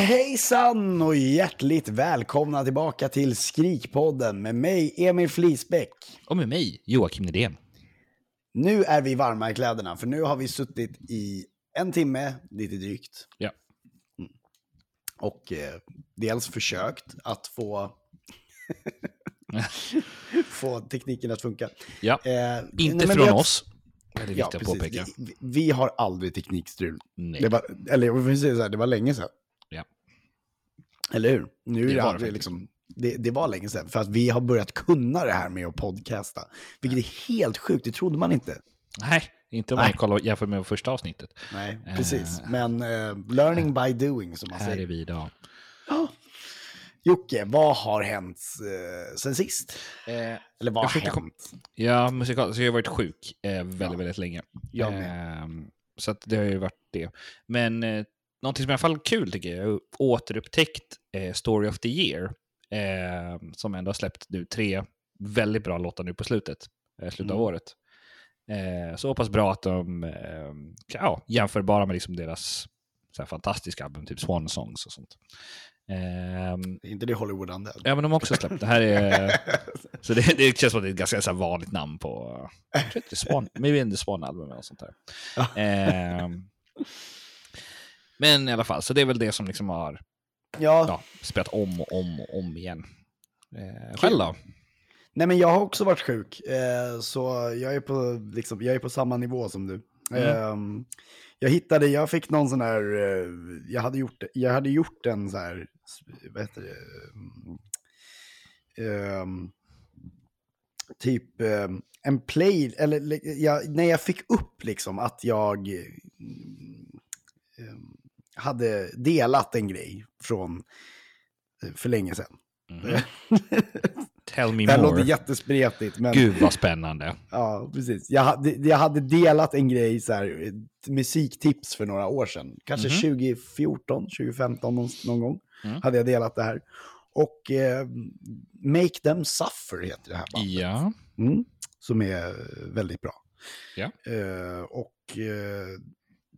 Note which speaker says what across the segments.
Speaker 1: Hejsan och hjärtligt välkomna tillbaka till Skrikpodden med mig Emil Flisbäck.
Speaker 2: Och med mig, Joakim Nydén.
Speaker 1: Nu är vi varma i kläderna för nu har vi suttit i en timme, lite drygt.
Speaker 2: Ja.
Speaker 1: Och eh, dels försökt att få, få tekniken att funka.
Speaker 2: ja.
Speaker 1: Eh,
Speaker 2: Inte
Speaker 1: nej,
Speaker 2: från
Speaker 1: har-
Speaker 2: oss. Det är
Speaker 1: Ja, precis. Vi, vi har aldrig teknikstrul.
Speaker 2: Nej.
Speaker 1: Det var, eller jag får säga så här, det var länge sedan.
Speaker 2: Ja.
Speaker 1: Eller hur? Nu är
Speaker 2: Det
Speaker 1: aldrig liksom, det, det var länge sedan. För att vi har börjat kunna det här med att podcasta. Vilket är helt sjukt, det trodde man inte.
Speaker 2: Nej, inte om man kollar jämför med första avsnittet.
Speaker 1: Nej,
Speaker 2: Eh.
Speaker 1: precis. Men eh, learning by doing som man
Speaker 2: Här är
Speaker 1: säger.
Speaker 2: vi idag.
Speaker 1: Jocke, vad har hänt eh, sen sist? Eller vad har hänt?
Speaker 2: Ja, musikal, så jag har varit sjuk eh, väldigt, väldigt länge.
Speaker 1: Jag med.
Speaker 2: Ehm, så det har ju varit det. Men eh, någonting som i alla fall är kul tycker jag, jag har återupptäckt eh, Story of the Year. Eh, som ändå har släppt nu tre väldigt bra låtar nu på slutet, eh, slutet av
Speaker 1: Mm.
Speaker 2: året. Eh, så pass bra att de eh, ja, jämförbara med liksom deras så fantastiska album, typ Swan Songs och sånt. Ehm,
Speaker 1: Är inte det Hollywood Undead?
Speaker 2: Ja, men de har också släppt. Det här är... så det, det känns som att det är ett ganska så vanligt namn på... Jag tror är Swan, maybe in the Swan-album eller sånt där. Men i alla fall, så det är väl det som liksom har
Speaker 1: Ja,
Speaker 2: ja, spelat om och om och om igen. Eh, själv då?
Speaker 1: nej men jag har också varit sjuk. Eh, så jag är, på, liksom, jag är på samma nivå som du.
Speaker 2: Mm.
Speaker 1: Ehm, jag hittade, jag fick någon sån här, eh, jag hade gjort, jag hade gjort en så här, vad heter det? Ehm, typ ehm, en play, eller le- jag, när jag fick upp liksom att jag ehm, hade delat en grej från eh, för länge sedan.
Speaker 2: Tell me
Speaker 1: Det här låter
Speaker 2: more.
Speaker 1: jättespretigt, men
Speaker 2: Gud vad spännande.
Speaker 1: ja, precis. Jag hade, jag hade delat en grej, så här, musiktips för några år sedan. Kanske
Speaker 2: Mhm.
Speaker 1: 2014, 2015 någon, någon gång
Speaker 2: Mm.
Speaker 1: hade jag delat det här. Och eh, Make Them Suffer heter det här bandet.
Speaker 2: Ja.
Speaker 1: Mm, som är väldigt bra.
Speaker 2: Ja.
Speaker 1: Eh, och eh,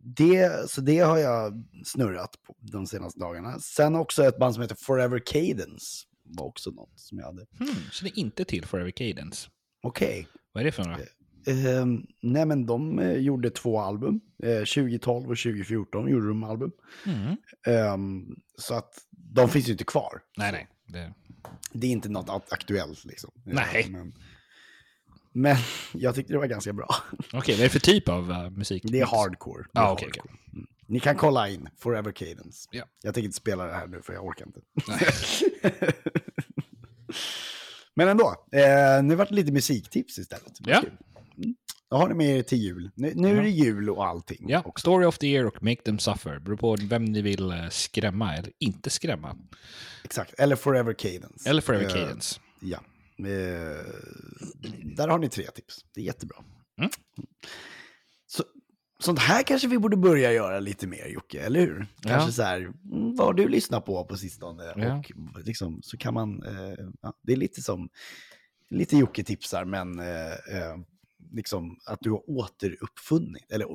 Speaker 1: det, så det har jag snurrat på de senaste dagarna. Sen också ett band som heter Forever Cadence. Var också något som jag hade.
Speaker 2: Hmm, så det är inte till Forever Cadence.
Speaker 1: Okej.
Speaker 2: Vad är det för några?
Speaker 1: Ehm, nej men de eh, gjorde två album. Eh, 2012 och 2014 gjorde de album.
Speaker 2: Mm.
Speaker 1: Ehm, så att de finns ju inte kvar.
Speaker 2: Nej, nej. Det...
Speaker 1: Det är inte något ak- aktuellt liksom.
Speaker 2: Nej.
Speaker 1: Eh, Men, men jag tyckte det var ganska bra.
Speaker 2: Okej, vad är det för typ av uh, musik?
Speaker 1: Det är hardcore. Det är
Speaker 2: Ah, okej,
Speaker 1: hardcore. Mm. Ni kan kolla in Forever Cadence.
Speaker 2: Ja.
Speaker 1: Jag tänker inte spela det här nu för jag orkar inte. Men ändå, eh, nu vart det lite musiktips istället.
Speaker 2: Ja.
Speaker 1: kul. Mm. Då har ni med er till jul. Nu, nu är det jul och allting.
Speaker 2: Ja, Story of the Year och Make Them Suffer. Beror på vem ni vill eh, skrämma eller inte skrämma.
Speaker 1: Exakt, eller Forever Cadence.
Speaker 2: Eller Forever
Speaker 1: Eh,
Speaker 2: Cadence.
Speaker 1: Ja. Eh, där har ni tre tips. Det är jättebra.
Speaker 2: Mm.
Speaker 1: Så, sånt här kanske vi borde börja göra lite mer, Jocke, eller hur? Kanske
Speaker 2: Ja.
Speaker 1: så här, mm, vad har du lyssnat på på sistone?
Speaker 2: Ja.
Speaker 1: Och liksom, så kan man, eh, ja, det är lite som, lite Jocke tipsar, men eh, eh, liksom att du har återuppfunnit, eller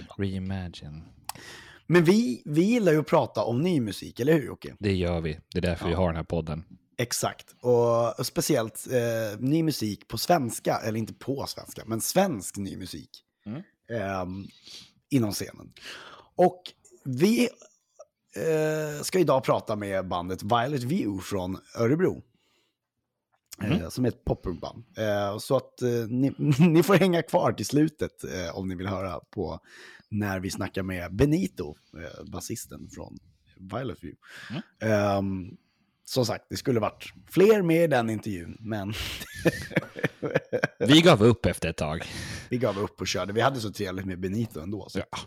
Speaker 1: ibland.
Speaker 2: Reimagine.
Speaker 1: Men vi, vi gillar ju att prata om ny musik, eller hur Jocke?
Speaker 2: Det gör vi. Det är därför vi har den här podden.
Speaker 1: Exakt, och, och speciellt eh, ny musik på svenska, eller inte på svenska, men svensk ny musik
Speaker 2: Mm.
Speaker 1: ehm, inom scenen. Och vi eh, ska idag prata med bandet Violet View från Örebro. Eh, som är ett poppunkband. Eh, så att eh, ni, ni får hänga kvar till slutet eh, om ni vill höra på när vi snackar med Benito, eh, basisten från Violet View. Ehm, som sagt, det skulle varit fler med i den intervjun, men
Speaker 2: Vi gav upp efter ett tag.
Speaker 1: vi gav upp och körde. Vi hade så trevligt med Benito ändå. Så.
Speaker 2: Ja.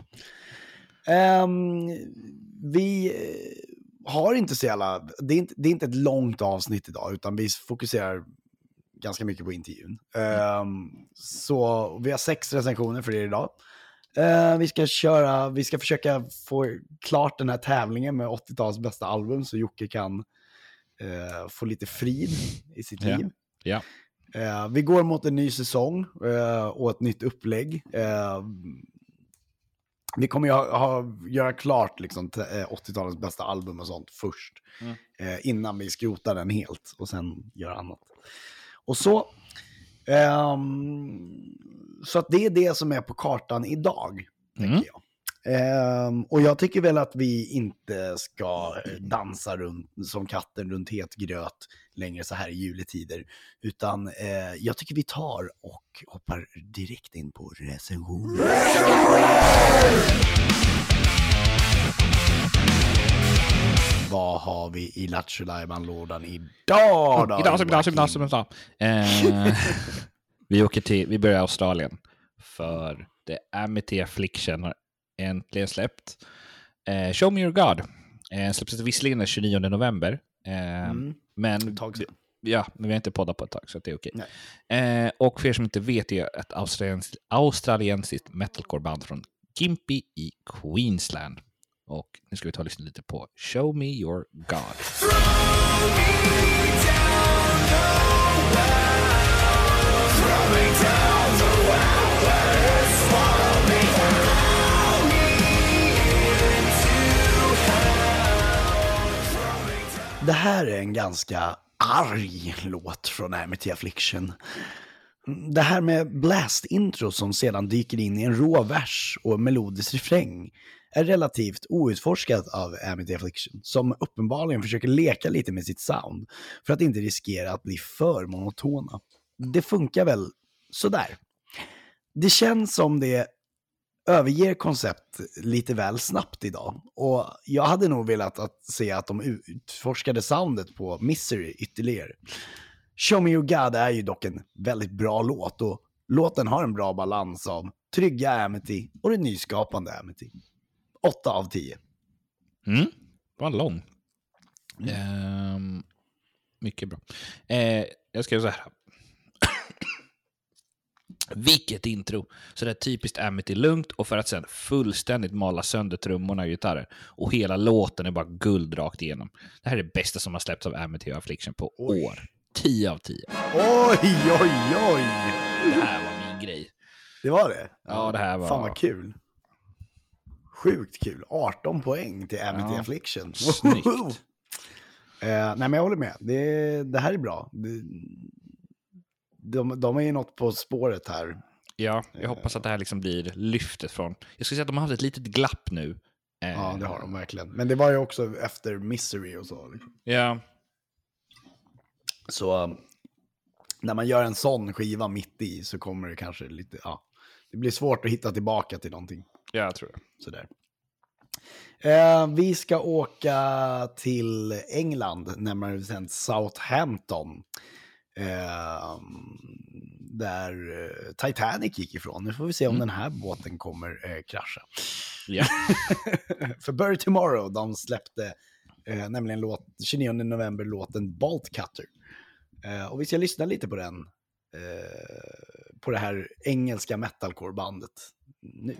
Speaker 1: Ehm, vi eh, har inte så jävla... Det är inte, det är inte ett långt avsnitt idag, utan vi fokuserar ganska mycket på intervjun. Ehm, så vi har sex recensioner för er idag. Eh, vi ska köra, vi ska försöka få klart den här tävlingen med 80-tals bästa album så Jocke kan eh, få lite frid i sitt liv.
Speaker 2: Ja.
Speaker 1: Eh, vi går mot en ny säsong eh, och ett nytt upplägg. Eh, vi kommer ju ha, ha, göra klart liksom, t- eh, 80-talets bästa album och sånt först.
Speaker 2: Mm.
Speaker 1: Eh, innan vi skrotar den helt och sen gör annat. Och så. ehm, så att det är det som är på kartan idag,
Speaker 2: Mm.
Speaker 1: tänker jag. Ehm, och jag tycker väl att vi inte ska dansa runt, som katten runt het gröt längre så här i juletider. Utan eh, jag tycker vi tar och hoppar direkt in på recension. Vad har vi i Lattjo lådan idag då?
Speaker 2: Idag, som idag, som idag, som idag. Vi åker till, vi börjar i Australien. För The Amity Affliction har äntligen släppt. Eh, Show Me Your God. Eh, släpps visserligen den 29 november. Eh,
Speaker 1: Mm,
Speaker 2: men, ja, men vi har inte poddat på ett tag så det är okej. Eh, och för er som inte vet, det är ett australiens, australiensiskt metalcore-band från Gympie i Queensland. Och nu ska vi ta och lyssna lite på Show Me Your God.
Speaker 1: Det här är en ganska arg låt från Amity Affliction. Det här med blast-intro som sedan dyker in i en rå vers och melodisk refräng är relativt outforskat av Amity Affliction, som uppenbarligen försöker leka lite med sitt sound för att inte riskera att bli för monotona. Det funkar väl sådär. Det känns som det överger koncept lite väl snabbt idag. Och jag hade nog velat att se att de utforskade soundet på Misery ytterligare. Show Me Your God är ju dock en väldigt bra låt och låten har en bra balans av trygga Amity och det nyskapande Amity. 8 av 10.
Speaker 2: Mm. Var lång. Ehm, mycket bra. Ehm, jag ska göra så här. Vilket intro! Så det är typiskt Amity lugnt och för att sen fullständigt mala sönder trummorna och gitarrer. Och hela låten är bara guld rakt igenom. Det här är det bästa som har släppts av Amity och Affliction på
Speaker 1: Oj.
Speaker 2: år. 10 av 10.
Speaker 1: Oj, oj, oj!
Speaker 2: Det här var min grej.
Speaker 1: Det var det?
Speaker 2: Ja, det här var-
Speaker 1: Fan vad kul. Sjukt kul. 18 poäng till Amity
Speaker 2: Ja,
Speaker 1: Affliction.
Speaker 2: snyggt.
Speaker 1: Eh, nej, men jag håller med. Det, det här är bra. Det, de, de är ju något på spåret här.
Speaker 2: Ja, jag hoppas att det här liksom blir lyftet från... Jag skulle säga att de har haft ett litet glapp nu. Eh,
Speaker 1: Ja, det har de verkligen. Men det var ju också efter Misery och så. Liksom.
Speaker 2: Ja,
Speaker 1: Så um, när man gör en sån skiva mitt i så kommer det kanske lite, ja, det blir svårt att hitta tillbaka till någonting
Speaker 2: ja, jag tror det.
Speaker 1: sådär. Eh, vi ska åka till England, närmare bestämt Southampton. Eh, där Titanic gick ifrån. Nu får vi se om den här båten kommer eh, krascha.
Speaker 2: Ja.
Speaker 1: För Bury Tomorrow, de släppte eh, nämligen låt, 29 november låten Bolt Cutter. Eh, och vi ska lyssna lite på den, eh, på det här engelska metalcore-bandet nu.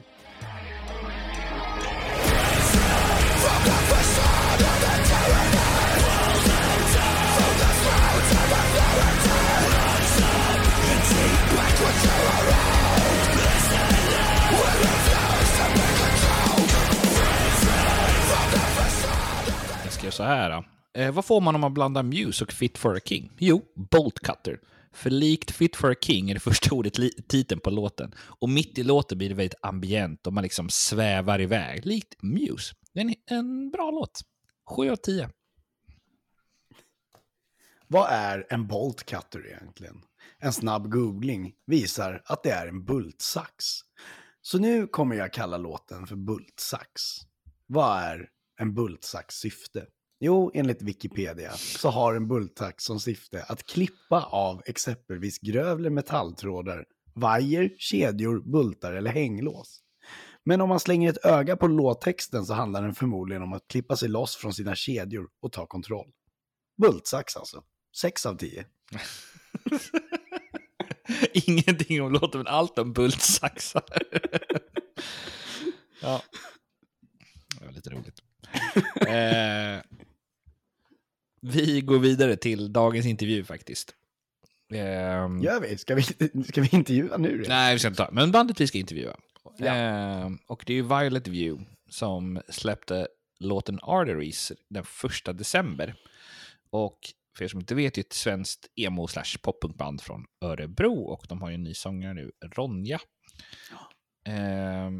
Speaker 2: Jag skrev så här. Då. Eh, vad får man om man blandar Muse och Fit for a King? Jo, Bolt Cutter. För likt Fit for a King är det första ordet titeln på låten. Och mitt i låten blir det väldigt ambient och man liksom svävar iväg, likt Muse. Det är en, en bra låt. 7 av 10.
Speaker 1: Vad är en Bolt Cutter egentligen? En snabb googling visar att det är en bultsax. Så nu kommer jag kalla låten för bultsax. Vad är en bultsax syfte? Jo, enligt Wikipedia så har en bultsax som syfte att klippa av exempelvis grövre metalltrådar, vajer, kedjor, bultar eller hänglås. Men om man slänger ett öga på låttexten så handlar den förmodligen om att klippa sig loss från sina kedjor och ta kontroll. Bultsax alltså. 6 av 10.
Speaker 2: Ingenting om låten, men allt om bultsaxar. ja. Det var lite roligt. eh, vi går vidare till dagens intervju faktiskt. Eh,
Speaker 1: Gör vi? Ska vi, ska vi intervjua nu?
Speaker 2: Nej, vi ska inte ta. Men bandet vi ska intervjua.
Speaker 1: Ja.
Speaker 2: Eh, och det är ju Violet View som släppte låten Arteries den första december. Och för er som inte vet, är ett svenskt emo slash poppunkband från Örebro och de har ju en ny sångare nu, Ronja. Eh,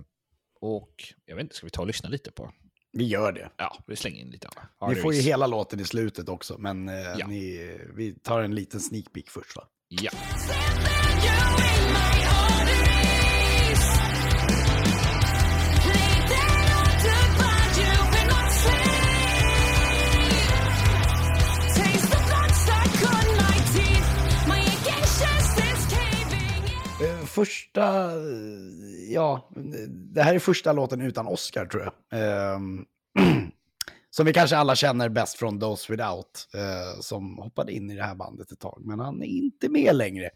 Speaker 2: och jag vet inte, ska vi ta och lyssna lite på?
Speaker 1: Vi gör det.
Speaker 2: Ja, vi slänger in lite av
Speaker 1: Ni får ju hela låten i slutet också, men eh,
Speaker 2: Ja.
Speaker 1: ni, vi tar en liten sneak peek först va?
Speaker 2: Ja.
Speaker 1: Första, ja, det här är första låten utan Oscar tror jag. Eh, som vi kanske alla känner bäst från Those Without, eh, som hoppade in i det här bandet ett tag, men han är inte med längre.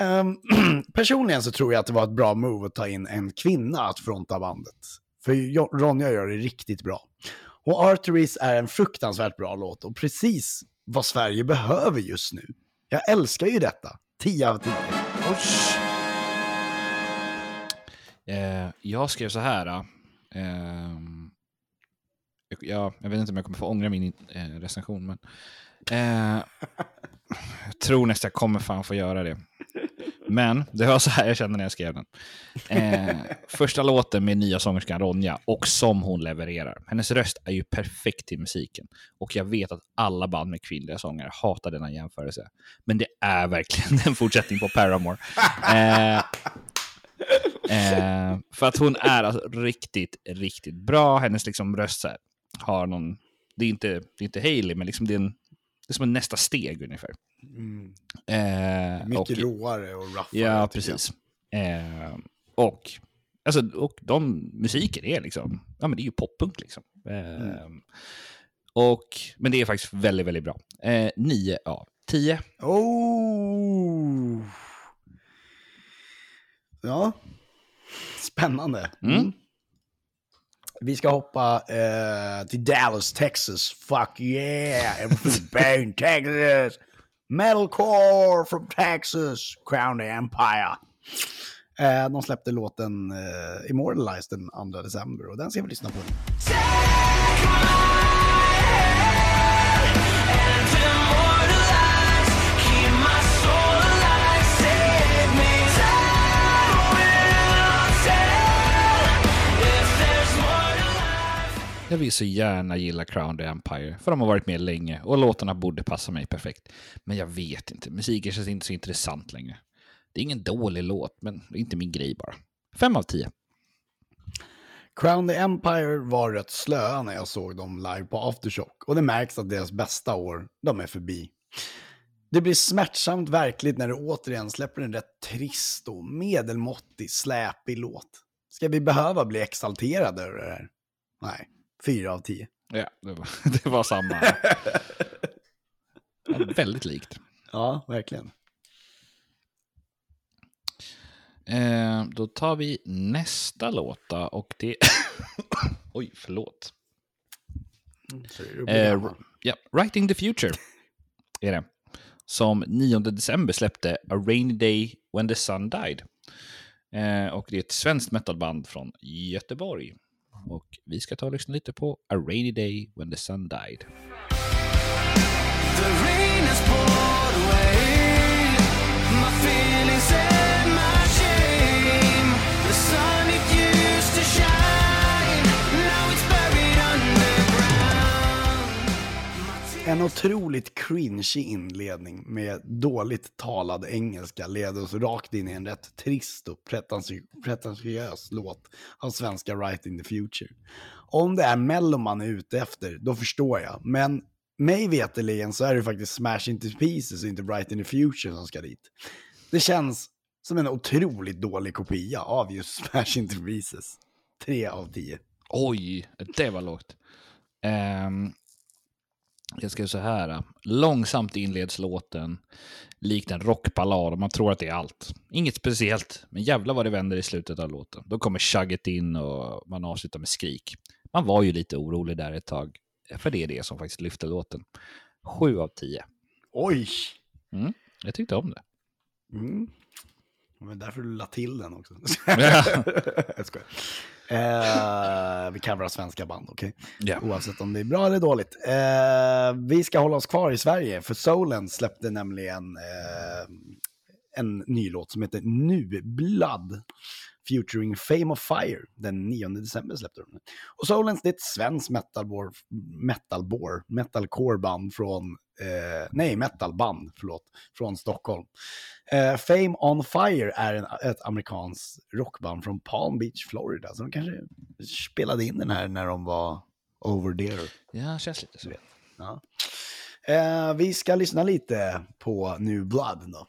Speaker 1: Eh, personligen så tror jag att det var ett bra move att ta in en kvinna att fronta bandet. För Ronja gör det riktigt bra. Och Arteries är en fruktansvärt bra låt och precis vad Sverige behöver just nu. Jag älskar ju detta. 10 av 10.
Speaker 2: Eh, jag skrev så här. eh, jag, jag, jag vet inte om jag kommer få ångra min eh, recension, men eh, jag tror nästan jag kommer fan få göra det. Men det var så här jag kände när jag skrev den. Eh, första låten med nya sångerskan Ronja och som hon levererar. Hennes röst är ju perfekt till musiken. Och jag vet att alla band med kvinnliga sångare hatar denna jämförelse. Men det är verkligen en fortsättning på Paramore. Eh, eh, för att hon är alltså riktigt, riktigt bra. Hennes liksom röst här, har någon... Det är inte, det är inte Hailey, men liksom det, är en, det är som en nästa steg ungefär. Eh,
Speaker 1: Mycket
Speaker 2: och-
Speaker 1: råare och roughare.
Speaker 2: Ja, precis. Eh, och, alltså, och de musiken är liksom, ja men det är ju poppunk liksom. Eh, och, men det är faktiskt väldigt, väldigt bra. Eh, 9 av 10.
Speaker 1: Oh! Ja. Spännande.
Speaker 2: Mm.
Speaker 1: Vi ska hoppa eh, till Dallas, Texas. Fuck yeah! Everything bang, Texas! Metalcore from Texas! Crown Empire. Eh, de släppte låten eh, Immortalized den 2 december och den ska vi lyssna på.
Speaker 2: Jag vill så gärna gilla Crown the Empire, för de har varit med länge och låtarna borde passa mig perfekt. Men jag vet inte, musiken känns inte så intressant längre. Det är ingen dålig låt, men det är inte min grej bara. 5 av 10.
Speaker 1: Crown the Empire var rätt slöa när jag såg dem live på Aftershock och det märks att deras bästa år, de är förbi. Det blir smärtsamt verkligt när du återigen släpper en rätt trist och medelmåttig, släpig låt. Ska vi behöva bli exalterade över det här? Nej, fyra av tio.
Speaker 2: Ja, det var, det var samma. Ja, väldigt likt.
Speaker 1: Ja, verkligen.
Speaker 2: Eh, då tar vi nästa låt då, och det... Oj, förlåt.
Speaker 1: Blir
Speaker 2: Eh, ja, Writing the Future är det. Som 9 december släppte A Rainy Day When the Sun Died. Eh, och det är ett svenskt metalband från Göteborg. Och vi ska ta och lyssna lite på A Rainy Day When the Sun Died.
Speaker 3: The
Speaker 1: En otroligt cringy inledning med dåligt talad engelska leder oss rakt in i en rätt trist och pretentiös låt av svenska Right in the Future. Om det är mello man är ute efter, då förstår jag. Men mig veterligen så är det faktiskt Smash Into Pieces och inte Right in the Future som ska dit. Det känns som en otroligt dålig kopia av just Smash Into Pieces. Tre av tio.
Speaker 2: Oj, det var lågt. Um, jag skrev så här. Långsamt inleds låten, likt en rockballad och man tror att det är allt. Inget speciellt, men jävla vad det vänder i slutet av låten. Då kommer chugget in och man avslutar med skrik. Man var ju lite orolig där ett tag, för det är det som faktiskt lyfter låten. Sju av tio.
Speaker 1: Oj!
Speaker 2: Mm, jag tyckte om det.
Speaker 1: Mm. Men därför du la till den också.
Speaker 2: Ja.
Speaker 1: jag skojar. Eh, vi coverar svenska band, okej?
Speaker 2: Ja.
Speaker 1: Oavsett om det är bra eller dåligt. Eh, vi ska hålla oss kvar i Sverige, för Solen släppte nämligen eh, en ny låt som heter Nu Blood. Featuring Fame of Fire. Den 9 december släppte de den. Och Solens det är ett svenskt metalbor, metalbor, metalcore-band från, eh, nej metalband, förlåt, från Stockholm. Eh, Fame on Fire är en, ett amerikanskt rockband från Palm Beach, Florida. Så de kanske spelade in den här när de var over there.
Speaker 2: ja, känns lite så.
Speaker 1: Ja. Eh, vi ska lyssna lite på New Blood då.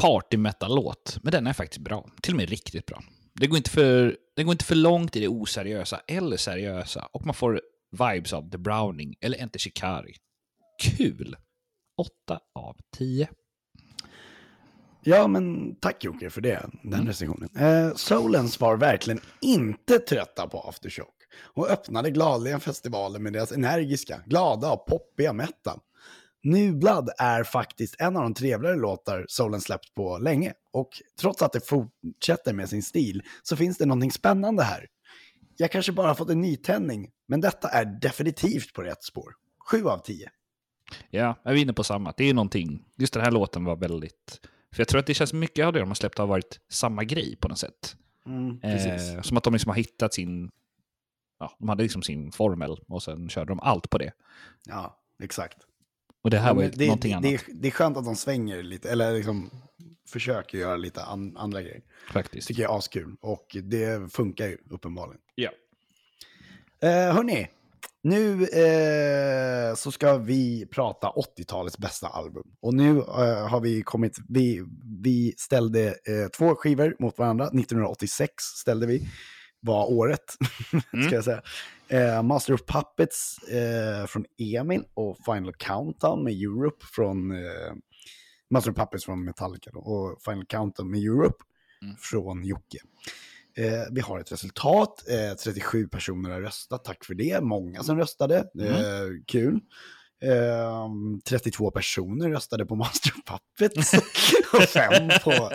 Speaker 2: Party metal-låt, men den är faktiskt bra. Till och med riktigt bra. Det går inte för, det går inte för långt i det oseriösa eller seriösa och man får vibes av The Browning eller Enter Shikari. Kul! 8 av 10.
Speaker 1: Ja, men tack Jocke för det, den recensionen. Eh, Solens var verkligen inte trötta på Aftershock och öppnade gladeligen festivalen med deras energiska, glada och poppiga metal. New Blood är faktiskt en av de trevligare låtar Solen släppt på länge och trots att det fortsätter med sin stil så finns det någonting spännande här. Jag kanske bara fått en nytändning, men detta är definitivt på rätt spår. 7 av 10.
Speaker 2: Ja, jag är inne på samma. Det är någonting. Just den här låten var väldigt... För jag tror att det känns mycket av det de har släppt har varit samma grej på något sätt.
Speaker 1: precis.
Speaker 2: Eh, som att de liksom har hittat sin... Ja, de hade liksom sin formel och sen körde de allt på det.
Speaker 1: Ja, exakt.
Speaker 2: Och det här
Speaker 1: Ja,
Speaker 2: var ju
Speaker 1: det,
Speaker 2: någonting
Speaker 1: det,
Speaker 2: annat
Speaker 1: det är skönt att de svänger lite, eller liksom försöker göra lite an, andra grejer.
Speaker 2: faktiskt.
Speaker 1: tycker jag är askul och det funkar ju uppenbarligen.
Speaker 2: Ja.
Speaker 1: Eh, hörni, nu eh, så ska vi prata 80-talets bästa album. Och nu eh, har vi kommit, vi, vi ställde eh, två skivor mot varandra. 1986 ställde vi, var året, ska jag säga. Eh, Master of Puppets eh, från Emil och Final Countdown med Europe från eh, Master of Puppets från Metallica då, och Final Countdown med Europe från Jocke. Eh, vi har ett resultat, eh, 37 personer har röstat, tack för det. Många som röstade, eh, kul. Eh, 32 personer röstade på Master of Puppets och fem på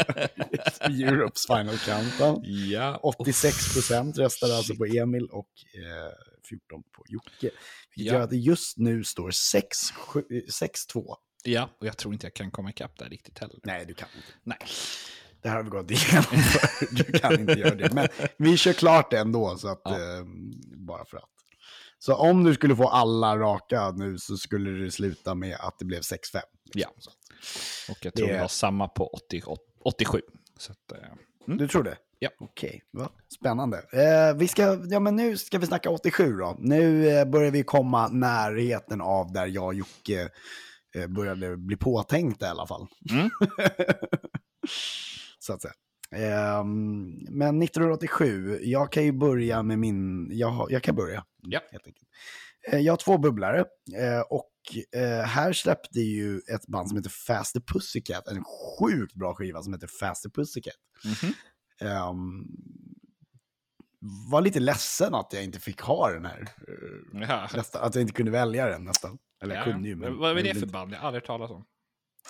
Speaker 1: Europes Final Countdown.
Speaker 2: Ja.
Speaker 1: 86 procent röstade alltså på Emil och eh, 14 på Jocke. Vilket
Speaker 2: Ja.
Speaker 1: gör att det just nu står 6-2.
Speaker 2: ja, och jag tror inte jag kan komma ikapp där riktigt heller.
Speaker 1: Nej, du kan inte.
Speaker 2: Nej.
Speaker 1: Det här har vi gått igenom för. Du kan inte göra det. Men vi kör klart det ändå, så att,
Speaker 2: Ja.
Speaker 1: eh, bara för att. Så om du skulle få alla raka nu så skulle det sluta med att det blev 6-5.
Speaker 2: Ja.
Speaker 1: Så att-
Speaker 2: Och jag tror
Speaker 1: Det-
Speaker 2: det var samma på 80, 87. Så att, eh, mm.
Speaker 1: Du tror det?
Speaker 2: Ja.
Speaker 1: Okej, va? spännande. Eh, vi ska, ja, men nu ska vi snacka 87 då. Nu eh, börjar vi komma närheten av där jag och Jocke eh, började bli påtänkta i alla fall.
Speaker 2: Mm.
Speaker 1: Så att säga. Ehm, men 1987, jag kan ju börja med min, jag, jag kan börja.
Speaker 2: Ja.
Speaker 1: Helt enkelt. Eh, jag har två bubblare eh, och eh, här släppte ju ett band som heter Faster Pussycat, en sjukt bra skiva som heter Faster Pussycat.
Speaker 2: Mhm.
Speaker 1: Ehm, var lite ledsen att jag inte fick ha den här.
Speaker 2: Ja.
Speaker 1: nästan, att jag inte kunde välja den nästan. Eller jag
Speaker 2: Ja.
Speaker 1: kunde ju. Men,
Speaker 2: Vad är det för band? Jag har aldrig hört talas om.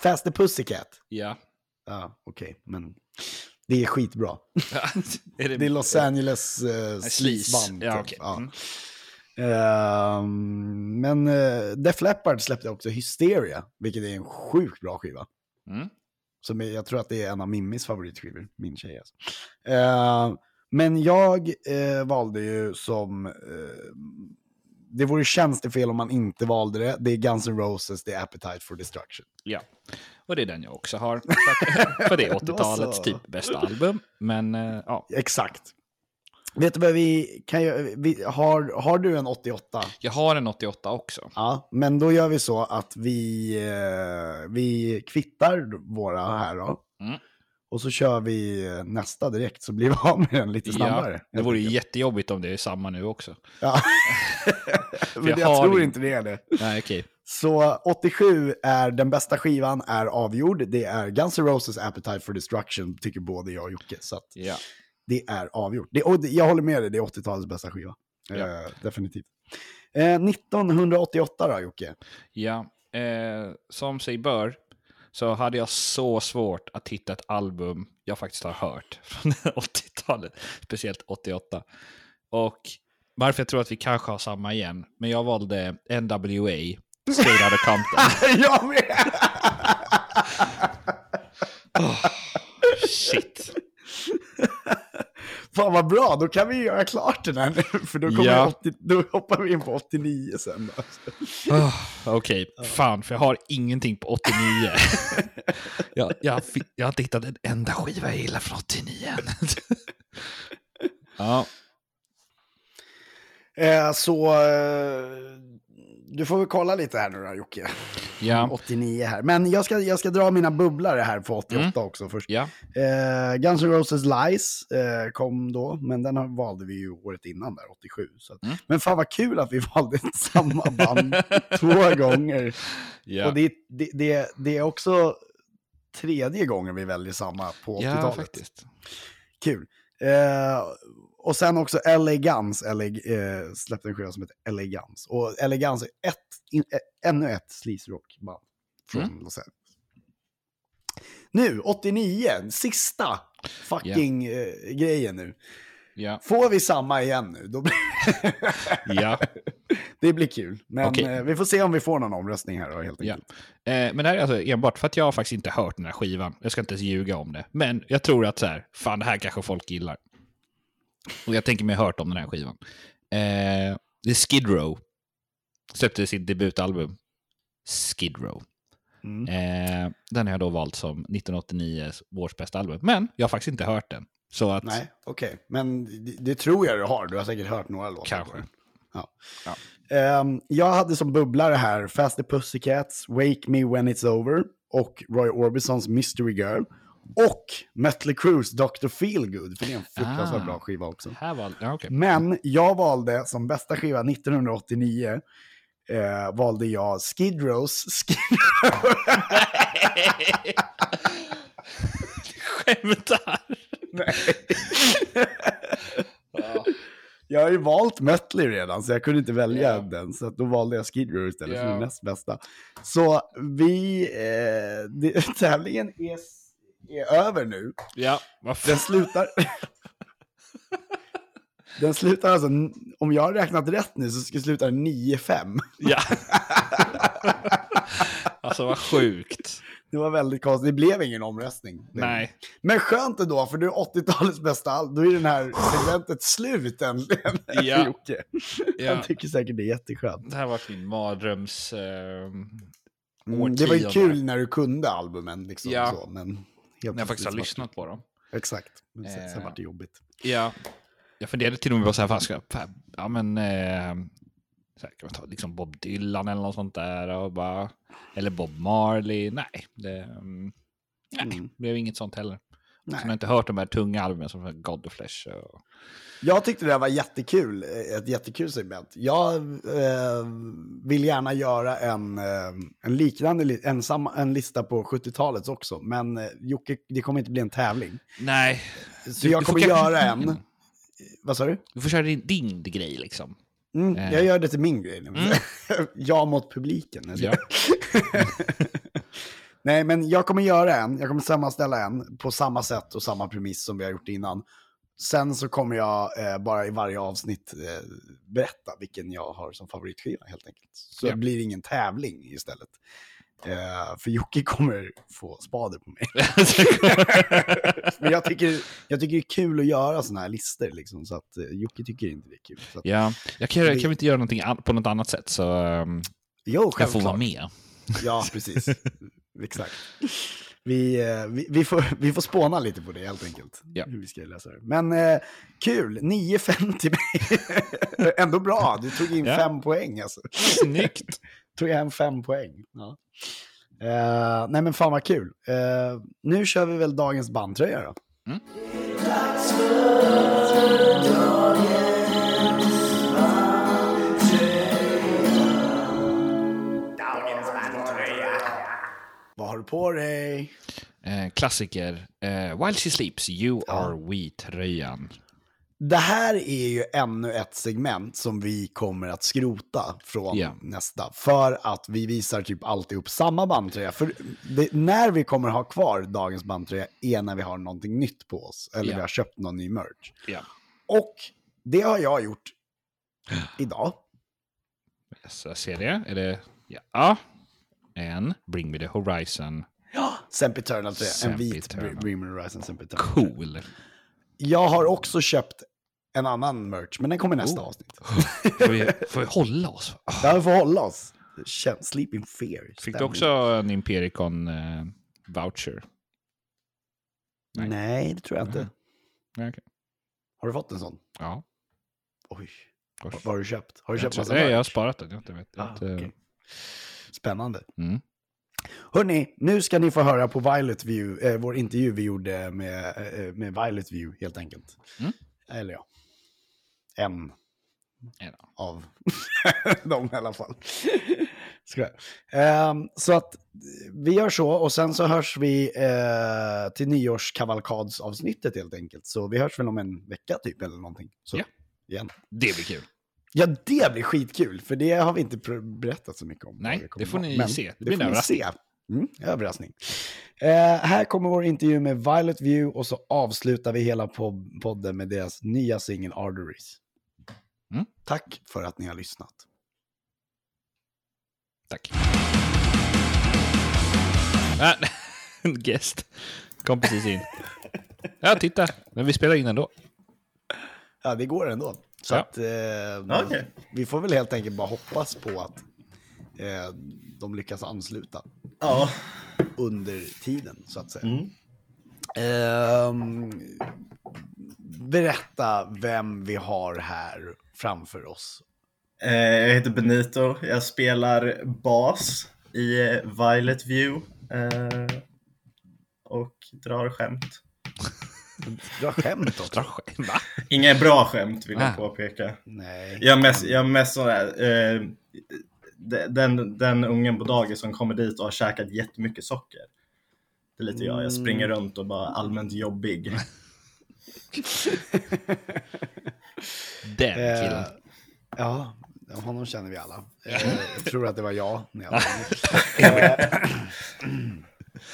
Speaker 1: Faster Pussycat.
Speaker 2: Ja.
Speaker 1: Ja, okej, men det är skitbra.
Speaker 2: är
Speaker 1: Det är Los Angeles uh,
Speaker 2: Sleaze.
Speaker 1: sleazeband.
Speaker 2: Ja,
Speaker 1: typ.
Speaker 2: okej.
Speaker 1: Ja.
Speaker 2: Mm.
Speaker 1: Ehm, men uh, Def Leppard släppte också Hysteria, vilket är en sjukt bra skiva.
Speaker 2: Mm.
Speaker 1: Som är, jag tror att det är en av Mimmis favoritskivor, min tjej alltså. Ehm, men jag eh, valde ju som eh, det vore tjänstefel om man inte valde det. Det är Guns N' Roses, det är Appetite for Destruction.
Speaker 2: Ja, och det är den jag också har. För, att, för det är
Speaker 1: Då
Speaker 2: 80-talets
Speaker 1: så.
Speaker 2: typ bästa album. Men ja,
Speaker 1: Exakt. Vet du vad vi kan göra? Har, har du en 88?
Speaker 2: jag har en 88 också.
Speaker 1: Ja, men då gör vi så att vi, eh, vi kvittar våra här då.
Speaker 2: Mm.
Speaker 1: Och så kör vi eh, nästa direkt så blir vi av med den lite snabbare.
Speaker 2: Ja, det vore ju jättejobbigt om det är samma nu också.
Speaker 1: Ja. men
Speaker 2: jag
Speaker 1: jag, tror inte det är det.
Speaker 2: Nej, okej.
Speaker 1: Så 87 är den bästa skivan, är avgjord. Det är Guns N' Roses Appetite for Destruction, tycker både jag och Jocke. Så att
Speaker 2: Ja.
Speaker 1: Det är avgjort. Det, och jag håller med dig, det är 80-talets bästa skiva.
Speaker 2: Ja.
Speaker 1: Eh, definitivt. Eh, 1988 då, Jocke?
Speaker 2: Ja, eh, som sig bör så hade jag så svårt att hitta ett album jag faktiskt har hört från 80-talet, speciellt 88. Och varför jag tror att vi kanske har samma igen, men jag valde NWA, Straight Outta Compton.
Speaker 1: jag med!
Speaker 2: Shit.
Speaker 1: Fan vad bra, då kan vi göra klart den här nu, för då, kommer
Speaker 2: Ja.
Speaker 1: 80, då hoppar vi in på 89 sen.
Speaker 2: Oh, Okej, fan, för jag har ingenting på 89. jag, jag, jag har inte hittat en enda skiva jag gillar från 89 än. ja,
Speaker 1: Eh, så eh, du får väl kolla lite här nu då, Jocke.
Speaker 2: ja,
Speaker 1: 89 här. Men jag ska, jag ska dra mina bubblare här på 88 också först.
Speaker 2: ja,
Speaker 1: Eh, Guns N' Roses Lies eh, kom då, men den valde vi ju året innan där, 87. Så att,
Speaker 2: Mm.
Speaker 1: Men fan vad kul att vi valde samma band två gånger.
Speaker 2: ja.
Speaker 1: Och det, det, det, det är också tredje gången vi väljer samma på 80-talet.
Speaker 2: ja faktiskt.
Speaker 1: Kul. Eh, och sen också LA Guns LA, eh, släppte en skiva som heter LA Guns. Och LA Guns är ett, in, eh, ännu ett sleaze rockband från
Speaker 2: Mm.
Speaker 1: Los Angeles. Nu, 89, sista fucking eh, grejen nu.
Speaker 2: Ja,
Speaker 1: Får vi samma igen nu, då blir
Speaker 2: ja.
Speaker 1: det blir kul. Men
Speaker 2: Okej.
Speaker 1: eh, vi får se om vi får någon omröstning här då, helt enkelt.
Speaker 2: Eh, men det här är alltså enbart för att jag har faktiskt inte hört den här skivan. Jag ska inte ens ljuga om det. Men jag tror att så här, fan det här kanske folk gillar. Och jag tänker mig hört om den här skivan. Eh, det är Skid Row. Släppte sitt debutalbum. Skid Row.
Speaker 1: Mm.
Speaker 2: Eh, den har jag då valt som 1989 års bästa album. Men jag har faktiskt inte hört den. Så att,
Speaker 1: Nej, okej. Men det, det tror jag du har. Du har säkert hört några låtar.
Speaker 2: Kanske.
Speaker 1: Ja.
Speaker 2: Ja.
Speaker 1: Ehm, jag hade som bubblare här Faster Pussycats, Wake Me When It's Over och Roy Orbisons Mystery Girl. Och Mötley Crues Dr. Feelgood, för det är en fruktansvärt
Speaker 2: Ah.
Speaker 1: bra skiva också.
Speaker 2: här var, ja, okej.
Speaker 1: Men jag valde som bästa skiva 1989 eh, valde jag Skid Rows Skid
Speaker 2: Skämtar!
Speaker 1: Nej. Jag har ju valt Mötley redan, så jag kunde inte välja
Speaker 2: Ja.
Speaker 1: den. Så då valde jag Skid Row istället för
Speaker 2: Ja.
Speaker 1: den näst bästa. Så vi, eh, det, tävlingen är, är över nu.
Speaker 2: Ja, vad
Speaker 1: Den slutar... den slutar alltså, om jag har räknat rätt nu så ska sluta den 9-5.
Speaker 2: Ja. alltså vad sjukt.
Speaker 1: Det var väldigt konstigt, det blev ingen omröstning.
Speaker 2: Nej.
Speaker 1: Men skönt ändå, för du är 80-talets bästa all- Då är den här segmentet slut äntligen.
Speaker 2: Ja.
Speaker 1: Jocke.
Speaker 2: Ja.
Speaker 1: Han tycker säkert det är jätteskönt.
Speaker 2: Det här var min mardröms... Eh,
Speaker 1: Mm, det var ju kul när du kunde albumen, liksom.
Speaker 2: Ja.
Speaker 1: Så, men helt
Speaker 2: när jag faktiskt har lyssnat på dem.
Speaker 1: Exakt. Men sen, sen
Speaker 2: Eh.
Speaker 1: var det jobbigt.
Speaker 2: Ja. Jag funderade till och med på så här, fan ska jag, ja men, eh, så här, kan man ta liksom Bob Dylan eller något sånt där och bara, eller Bob Marley. Nej, det mm, nej,
Speaker 1: Mm.
Speaker 2: blev inget sånt heller.
Speaker 1: Nej.
Speaker 2: Jag inte hört de här tunga albumen som God of Flesh. Och,
Speaker 1: Jag tyckte det här var jättekul, ett jättekul segment. Jag eh, vill gärna göra en, eh, en liknande li- en, samma, en lista på 70-talets också, men eh, Jocke, det kommer inte bli en tävling.
Speaker 2: nej,
Speaker 1: Så
Speaker 2: Du-
Speaker 1: jag kommer göra en. Vad sa du?
Speaker 2: du får köra din, din grej liksom.
Speaker 1: Mm,
Speaker 2: Eh.
Speaker 1: jag gör det till min grej nu. jag mot publiken.
Speaker 2: Ja.
Speaker 1: Nej, men jag kommer göra en. Jag kommer sammanställa en på samma sätt och samma premiss som vi har gjort innan. Sen så kommer jag eh, bara i varje avsnitt eh, berätta vilken jag har som favoritskiva helt enkelt. Så
Speaker 2: Ja.
Speaker 1: det blir ingen tävling istället. Eh, för Jocke kommer få spader på mig. Men jag tycker, jag tycker det är kul att göra sådana här listor, liksom, så att eh, Jocke tycker inte det är kul. Att,
Speaker 2: ja, jag kan, kan vi inte göra någonting på något annat sätt så um,
Speaker 1: jo,
Speaker 2: jag får vara med.
Speaker 1: Ja, precis. Exakt. Vi, eh, vi, vi, får, vi får spåna lite på det helt enkelt.
Speaker 2: Ja.
Speaker 1: Hur vi ska lösa det. Men eh, kul, 9-5 till mig. Ändå bra, du tog in
Speaker 2: Ja.
Speaker 1: fem poäng alltså.
Speaker 2: Snyggt.
Speaker 1: Tog jag hem fem poäng. Ja. Eh, nej men fan vad kul. Eh, nu kör vi väl dagens bandtröja då. Vad har du på dig?
Speaker 2: Eh, klassiker. Eh, While She Sleeps, You Are We-tröjan.
Speaker 1: Det här är ju ännu ett segment som vi kommer att skrota från
Speaker 2: Ja.
Speaker 1: nästa. För att vi visar typ alltid upp samma bandtröja. För det, när vi kommer ha kvar dagens bandtröja är när vi har någonting nytt på oss. Eller
Speaker 2: Ja.
Speaker 1: vi har köpt någon ny merch.
Speaker 2: Ja.
Speaker 1: Och det har jag gjort idag.
Speaker 2: Så jag ser det. Är det... Ja. En Bring Me The Horizon.
Speaker 1: Sempiternal tröja. En vit Bring Me Horizon Sempiternal.
Speaker 2: Cool.
Speaker 1: Jag har också köpt en annan merch, men den kommer i nästa
Speaker 2: Oh.
Speaker 1: avsnitt.
Speaker 2: Får vi, får vi hålla oss?
Speaker 1: Där vi får hålla oss. Känn- Sleep in fear.
Speaker 2: Fick du också en Impericon eh, voucher?
Speaker 1: Nej.
Speaker 2: Nej.
Speaker 1: det tror jag inte.
Speaker 2: Ja, okej.
Speaker 1: Har du fått en sån?
Speaker 2: Ja.
Speaker 1: Oj. Vad har du köpt? Har du
Speaker 2: Jag,
Speaker 1: köpt massa
Speaker 2: nej, jag har sparat den. Jag inte vet.
Speaker 1: Ah,
Speaker 2: inte,
Speaker 1: okej. Spännande.
Speaker 2: mm.
Speaker 1: Hörni, nu ska ni få höra på Violet View, eh, vår intervju vi gjorde med, eh, med Violet View helt enkelt.
Speaker 2: Mm.
Speaker 1: Eller ja, en av dem i alla fall. Ehm, så att vi gör så och sen så hörs vi eh, till nyårskavalkadsavsnittet helt enkelt. Så vi hörs väl om en vecka typ eller någonting. Så,
Speaker 2: Ja.
Speaker 1: igen.
Speaker 2: Det blir kul.
Speaker 1: Ja, det blir skitkul, för det har vi inte berättat så mycket om.
Speaker 2: Nej, det får ni se. Det blir en
Speaker 1: får ni
Speaker 2: överraskning.
Speaker 1: se. Mm, överraskning. Eh, här kommer vår intervju med Violet View och så avslutar vi hela pod- podden med deras nya singel Arteries.
Speaker 2: Mm.
Speaker 1: Tack för att ni har lyssnat.
Speaker 2: Tack. Ah, gäst kom precis in. Ja, titta. Men vi spelar in ändå.
Speaker 1: Ja, det går ändå. Så
Speaker 2: Ja.
Speaker 1: att, eh,
Speaker 4: Okej.
Speaker 1: vi får väl helt enkelt bara hoppas på att eh, de lyckas ansluta
Speaker 4: Ja.
Speaker 1: under tiden, så att säga.
Speaker 4: Mm.
Speaker 1: Ehm, berätta vem vi har här framför oss.
Speaker 4: Eh, jag heter Benito. Jag spelar bas i eh, Violet View. Eh, och drar skämt.
Speaker 1: Dra skämt också.
Speaker 2: Dra skämt. Va?
Speaker 4: Inga bra skämt vill
Speaker 2: Ah.
Speaker 4: jag påpeka.
Speaker 1: Nej.
Speaker 4: Jag mest, jag mest sådär, eh, de- den, den ungen på dagis som kommer dit och har käkat jättemycket socker. Det är lite jag. Jag springer runt och bara allmänt jobbig.
Speaker 2: Den
Speaker 1: Eh,
Speaker 2: killen.
Speaker 1: ja, honom känner vi alla. Eh, jag tror att det var jag. När jag var Eh,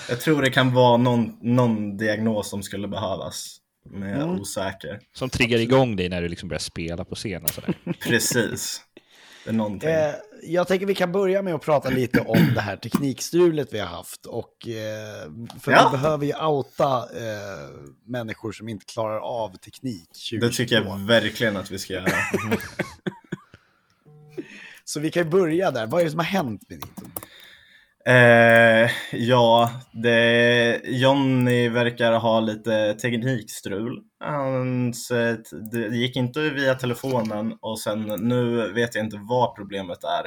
Speaker 4: Jag tror det kan vara någon, någon diagnos som skulle behövas. Men jag är
Speaker 1: Mm.
Speaker 4: osäker.
Speaker 2: Som triggar igång dig när du liksom börjar spela på scen och sådär.
Speaker 4: Precis. Det är någonting.
Speaker 1: Eh, jag tänker vi kan börja med att prata lite om det här teknikstrulet vi har haft. Och, eh, för
Speaker 4: Ja.
Speaker 1: vi behöver ju outa eh, människor som inte klarar av teknik 2022.
Speaker 4: Det tycker jag verkligen att vi ska göra.
Speaker 1: Så vi kan börja där. Vad är det som har hänt med Nito?
Speaker 4: Eh, ja, det, Johnny verkar ha lite teknikstrul. Hans, det gick inte via telefonen och sen nu vet jag inte vad problemet är.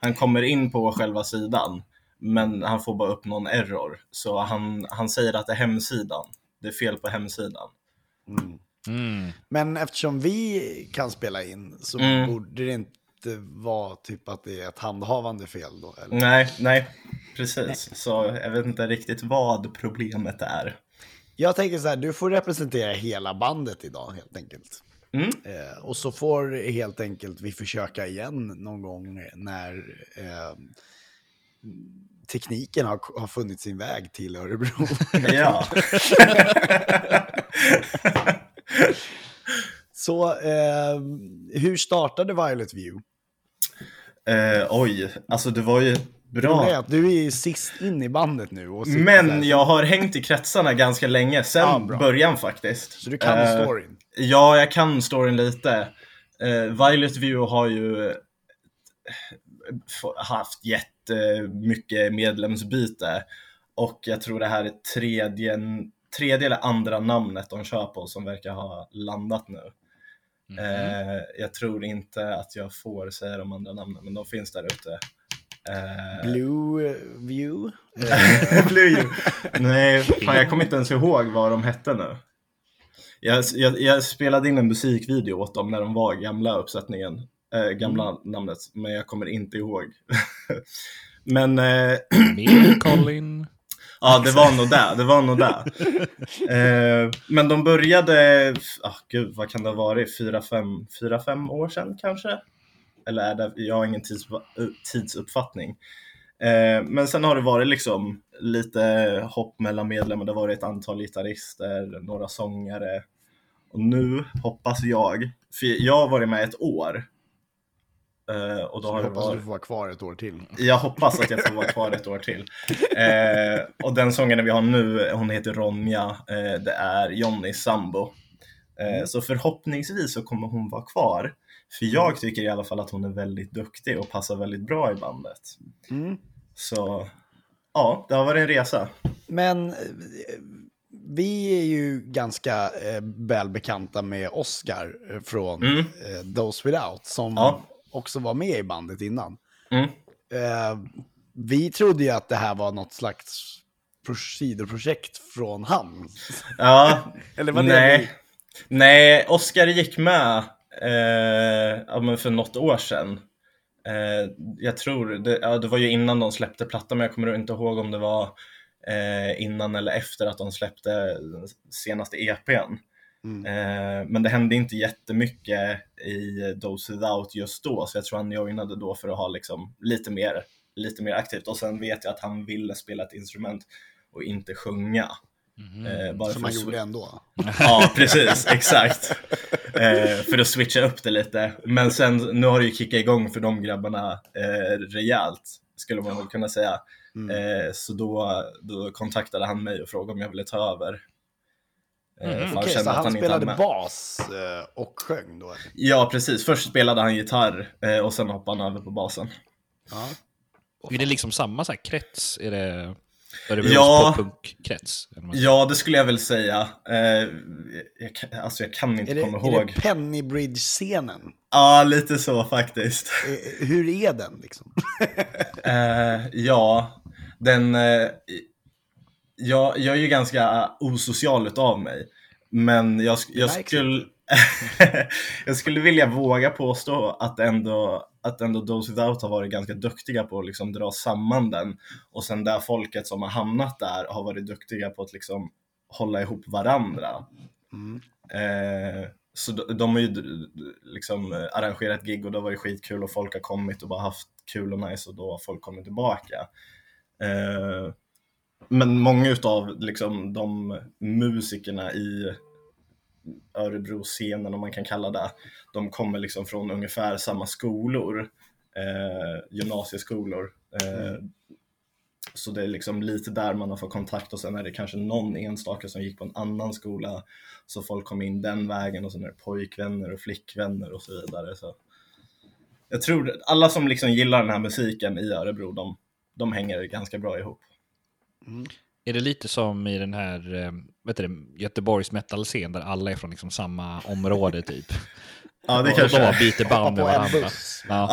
Speaker 4: Han kommer in på själva sidan, men han får bara upp någon error. Så han, han säger att det är hemsidan. Det är fel på hemsidan.
Speaker 2: Mm.
Speaker 1: Men eftersom vi kan spela in så
Speaker 4: Mm.
Speaker 1: borde det inte vara typ att det är ett handhavande fel då? Eller?
Speaker 4: Nej, nej, precis. Så jag vet inte riktigt vad problemet är.
Speaker 1: Jag tänker så här, du får representera hela bandet idag helt enkelt.
Speaker 4: Mm.
Speaker 1: Eh, och så får helt enkelt vi försöka igen någon gång när eh, tekniken har, har funnit sin väg till Örebro.
Speaker 4: Ja.
Speaker 1: så eh, hur startade Violet View?
Speaker 4: Eh, oj, alltså det var ju
Speaker 1: är
Speaker 4: Bra.
Speaker 1: att du är ju sist in i bandet nu. Och
Speaker 4: Men jag har hängt i kretsarna ganska länge, sen
Speaker 1: Ja,
Speaker 4: början faktiskt.
Speaker 1: Så du kan
Speaker 4: Eh,
Speaker 1: storyn.
Speaker 4: Ja, jag kan storyn lite. Uh, Violet View har ju eh, haft jättemycket medlemsbyte. Och jag tror det här är tredje, tredje eller andra namnet de kör på som verkar ha landat nu. Eh, jag tror inte att jag får säga de andra namnen, men de finns där ute. Eh,
Speaker 1: Blue eh, View.
Speaker 4: Blue You. Nej, fan, jag kommer inte ens ihåg vad de hette nu. Jag, jag, jag spelade in en musikvideo åt dem när de var gamla uppsättningen, äh, gamla namnet, men jag kommer inte ihåg. men äh,
Speaker 2: Mer Colin
Speaker 4: ja, det var nog det. Det var nog det. Eh, men de började, oh, gud vad kan det ha varit, fyra, fem, fyra, fem år sedan kanske? Eller är det, jag har ingen tids, tidsuppfattning. Eh, men sen har det varit liksom lite hopp mellan medlemmar. Det har varit ett antal gitarrister, några sångare. Och nu hoppas jag, för jag har varit med ett år. Eh, och då har
Speaker 1: Jag hoppas att
Speaker 4: varit...
Speaker 1: du får vara kvar ett år till.
Speaker 4: Jag hoppas att jag får vara kvar ett år till. Eh, och den sångaren vi har nu, hon heter Ronja. Eh, det är Johnny sambo. Eh, så förhoppningsvis så kommer hon vara kvar. För jag tycker i alla fall att hon är väldigt duktig och passar väldigt bra i bandet.
Speaker 1: Mm.
Speaker 4: Så ja, det har varit en resa.
Speaker 1: Men vi är ju ganska eh, välbekanta med Oscar från
Speaker 4: Mm.
Speaker 1: eh, Those Without som
Speaker 4: Ja.
Speaker 1: Också var med i bandet innan.
Speaker 4: Mm.
Speaker 1: Eh, vi trodde ju att det här var något slags pro- sidoprojekt från han.
Speaker 4: Ja,
Speaker 1: Eller vad
Speaker 4: nej.
Speaker 1: det
Speaker 4: Nej, Oscar gick med eh, för något år sedan. Eh, jag tror, det, ja, det var ju innan de släppte plattan, men jag kommer inte ihåg om det var eh, innan eller efter att de släppte senaste EPn.
Speaker 1: Mm.
Speaker 4: Eh, men det hände inte jättemycket i Dose Without just då, så jag tror han joinade då för att ha liksom lite mer, lite mer aktivt. Och sen vet jag att han ville spela ett instrument och inte sjunga. Eh, bara
Speaker 1: Som man
Speaker 4: att-
Speaker 1: gjorde ändå.
Speaker 4: Ja, precis. Exakt. Eh, för att switcha upp det lite. Men sen, nu har det ju kickat igång för de grabbarna eh, rejält, skulle man väl kunna säga. Eh, så då, då kontaktade han mig och frågade om jag ville ta över. Eh, för
Speaker 1: Okej, så
Speaker 4: att
Speaker 1: han
Speaker 4: hade
Speaker 1: spelade bas eh, och sjöng då?
Speaker 4: Ja, precis. Först spelade han gitarr eh, och sen hoppade han över på basen.
Speaker 1: Ja.
Speaker 2: Är det liksom samma så här krets? Är det Örebros
Speaker 4: Ja.
Speaker 2: säger?
Speaker 4: Ja, det skulle jag väl säga. Eh, jag, kan- alltså jag kan inte
Speaker 1: Är det,
Speaker 4: komma
Speaker 1: är
Speaker 4: ihåg.
Speaker 1: det Pennybridge-scenen?
Speaker 4: Ja, lite så faktiskt.
Speaker 1: Eh, Hur är den liksom?
Speaker 4: Eh, ja, den... Jag, jag är ju ganska osocial utav mig. Men jag, jag, skulle, jag skulle vilja våga påstå att ändå, att ändå Those Without har varit ganska duktiga på att liksom dra samman den. Och sen där folket som har hamnat där har varit duktiga på att liksom hålla ihop varandra.
Speaker 1: Mm.
Speaker 4: Eh, så de, de har ju liksom arrangerat gig och det har varit skitkul och folk har kommit och bara haft kul och nice och då har folk kommit tillbaka. Eh, men många utav liksom, de musikerna i Örebro-scenen, om man kan kalla det, de kommer liksom från ungefär samma skolor, eh, gymnasieskolor. Eh, Så det är liksom lite där man har fått kontakt och sen är det kanske någon enstaka som gick på en annan skola så folk kom in den vägen och sen är det pojkvänner och flickvänner och så vidare. Så jag tror alla som liksom gillar den här musiken i Örebro, de, de hänger ganska bra ihop.
Speaker 2: Är det lite som i den här eh, vet du, det, Göteborgs metal-scen där alla är från liksom samma område typ?
Speaker 4: Ja, det
Speaker 2: och
Speaker 4: kanske
Speaker 2: de
Speaker 4: är.
Speaker 2: byter band med varandra.
Speaker 1: buss.
Speaker 2: Ja,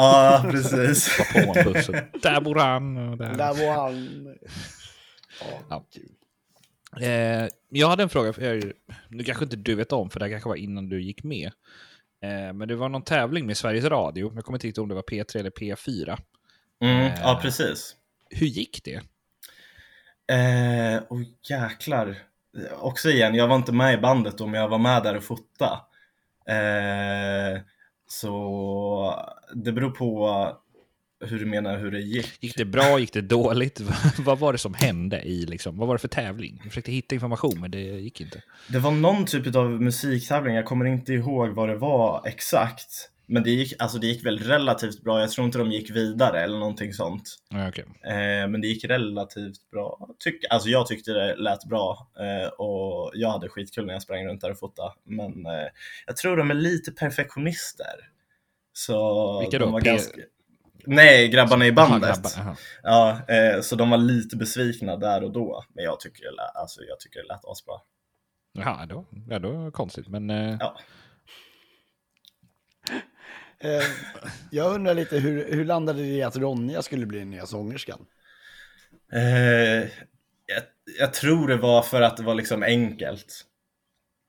Speaker 4: Ja, precis.
Speaker 2: på en buss. och Där bor han. Och där.
Speaker 1: Där var han. Ja.
Speaker 2: Eh, jag hade en fråga, för jag, nu kanske inte du vet om, för det här kanske var innan du gick med. Eh, men det var någon tävling med Sveriges Radio, jag kommer inte riktigt ihåg om det var P3 eller P4.
Speaker 4: Mm, ja, precis.
Speaker 2: Hur gick det?
Speaker 4: Eh, oh, jäklar. Också igen, jag var inte med i bandet då, men jag var med där och fota. Eh, så det beror på hur du menar hur det gick.
Speaker 2: Gick det bra, gick det dåligt? vad var det som hände i, liksom, vad var det för tävling? Jag försökte hitta information, men det gick inte.
Speaker 4: Det var någon typ av musiktävling, jag kommer inte ihåg vad det var exakt. Men det gick, alltså det gick väl relativt bra. Jag tror inte de gick vidare eller någonting sånt.
Speaker 2: Okej.
Speaker 4: Eh, men det gick relativt bra. Tyck, alltså jag tyckte det lät bra eh, och jag hade skitkul när jag sprang runt där och fotade. Men eh, jag tror de är lite perfektionister. Så
Speaker 2: Vilka då?
Speaker 4: ganska... Nej, grabbarna i bandet.
Speaker 2: Aha, grabbar.
Speaker 4: Ja, så de var lite besvikna där och då. Men jag tycker det lät, alltså, jag tycker det lät asbra.
Speaker 2: Jaha, då, ja, då konstigt. Men
Speaker 4: Ja.
Speaker 1: Eh, jag undrar lite, hur, hur landade det i att Ronja skulle bli den nya sångerskan?
Speaker 4: Eh, jag, jag tror det var för att det var liksom enkelt.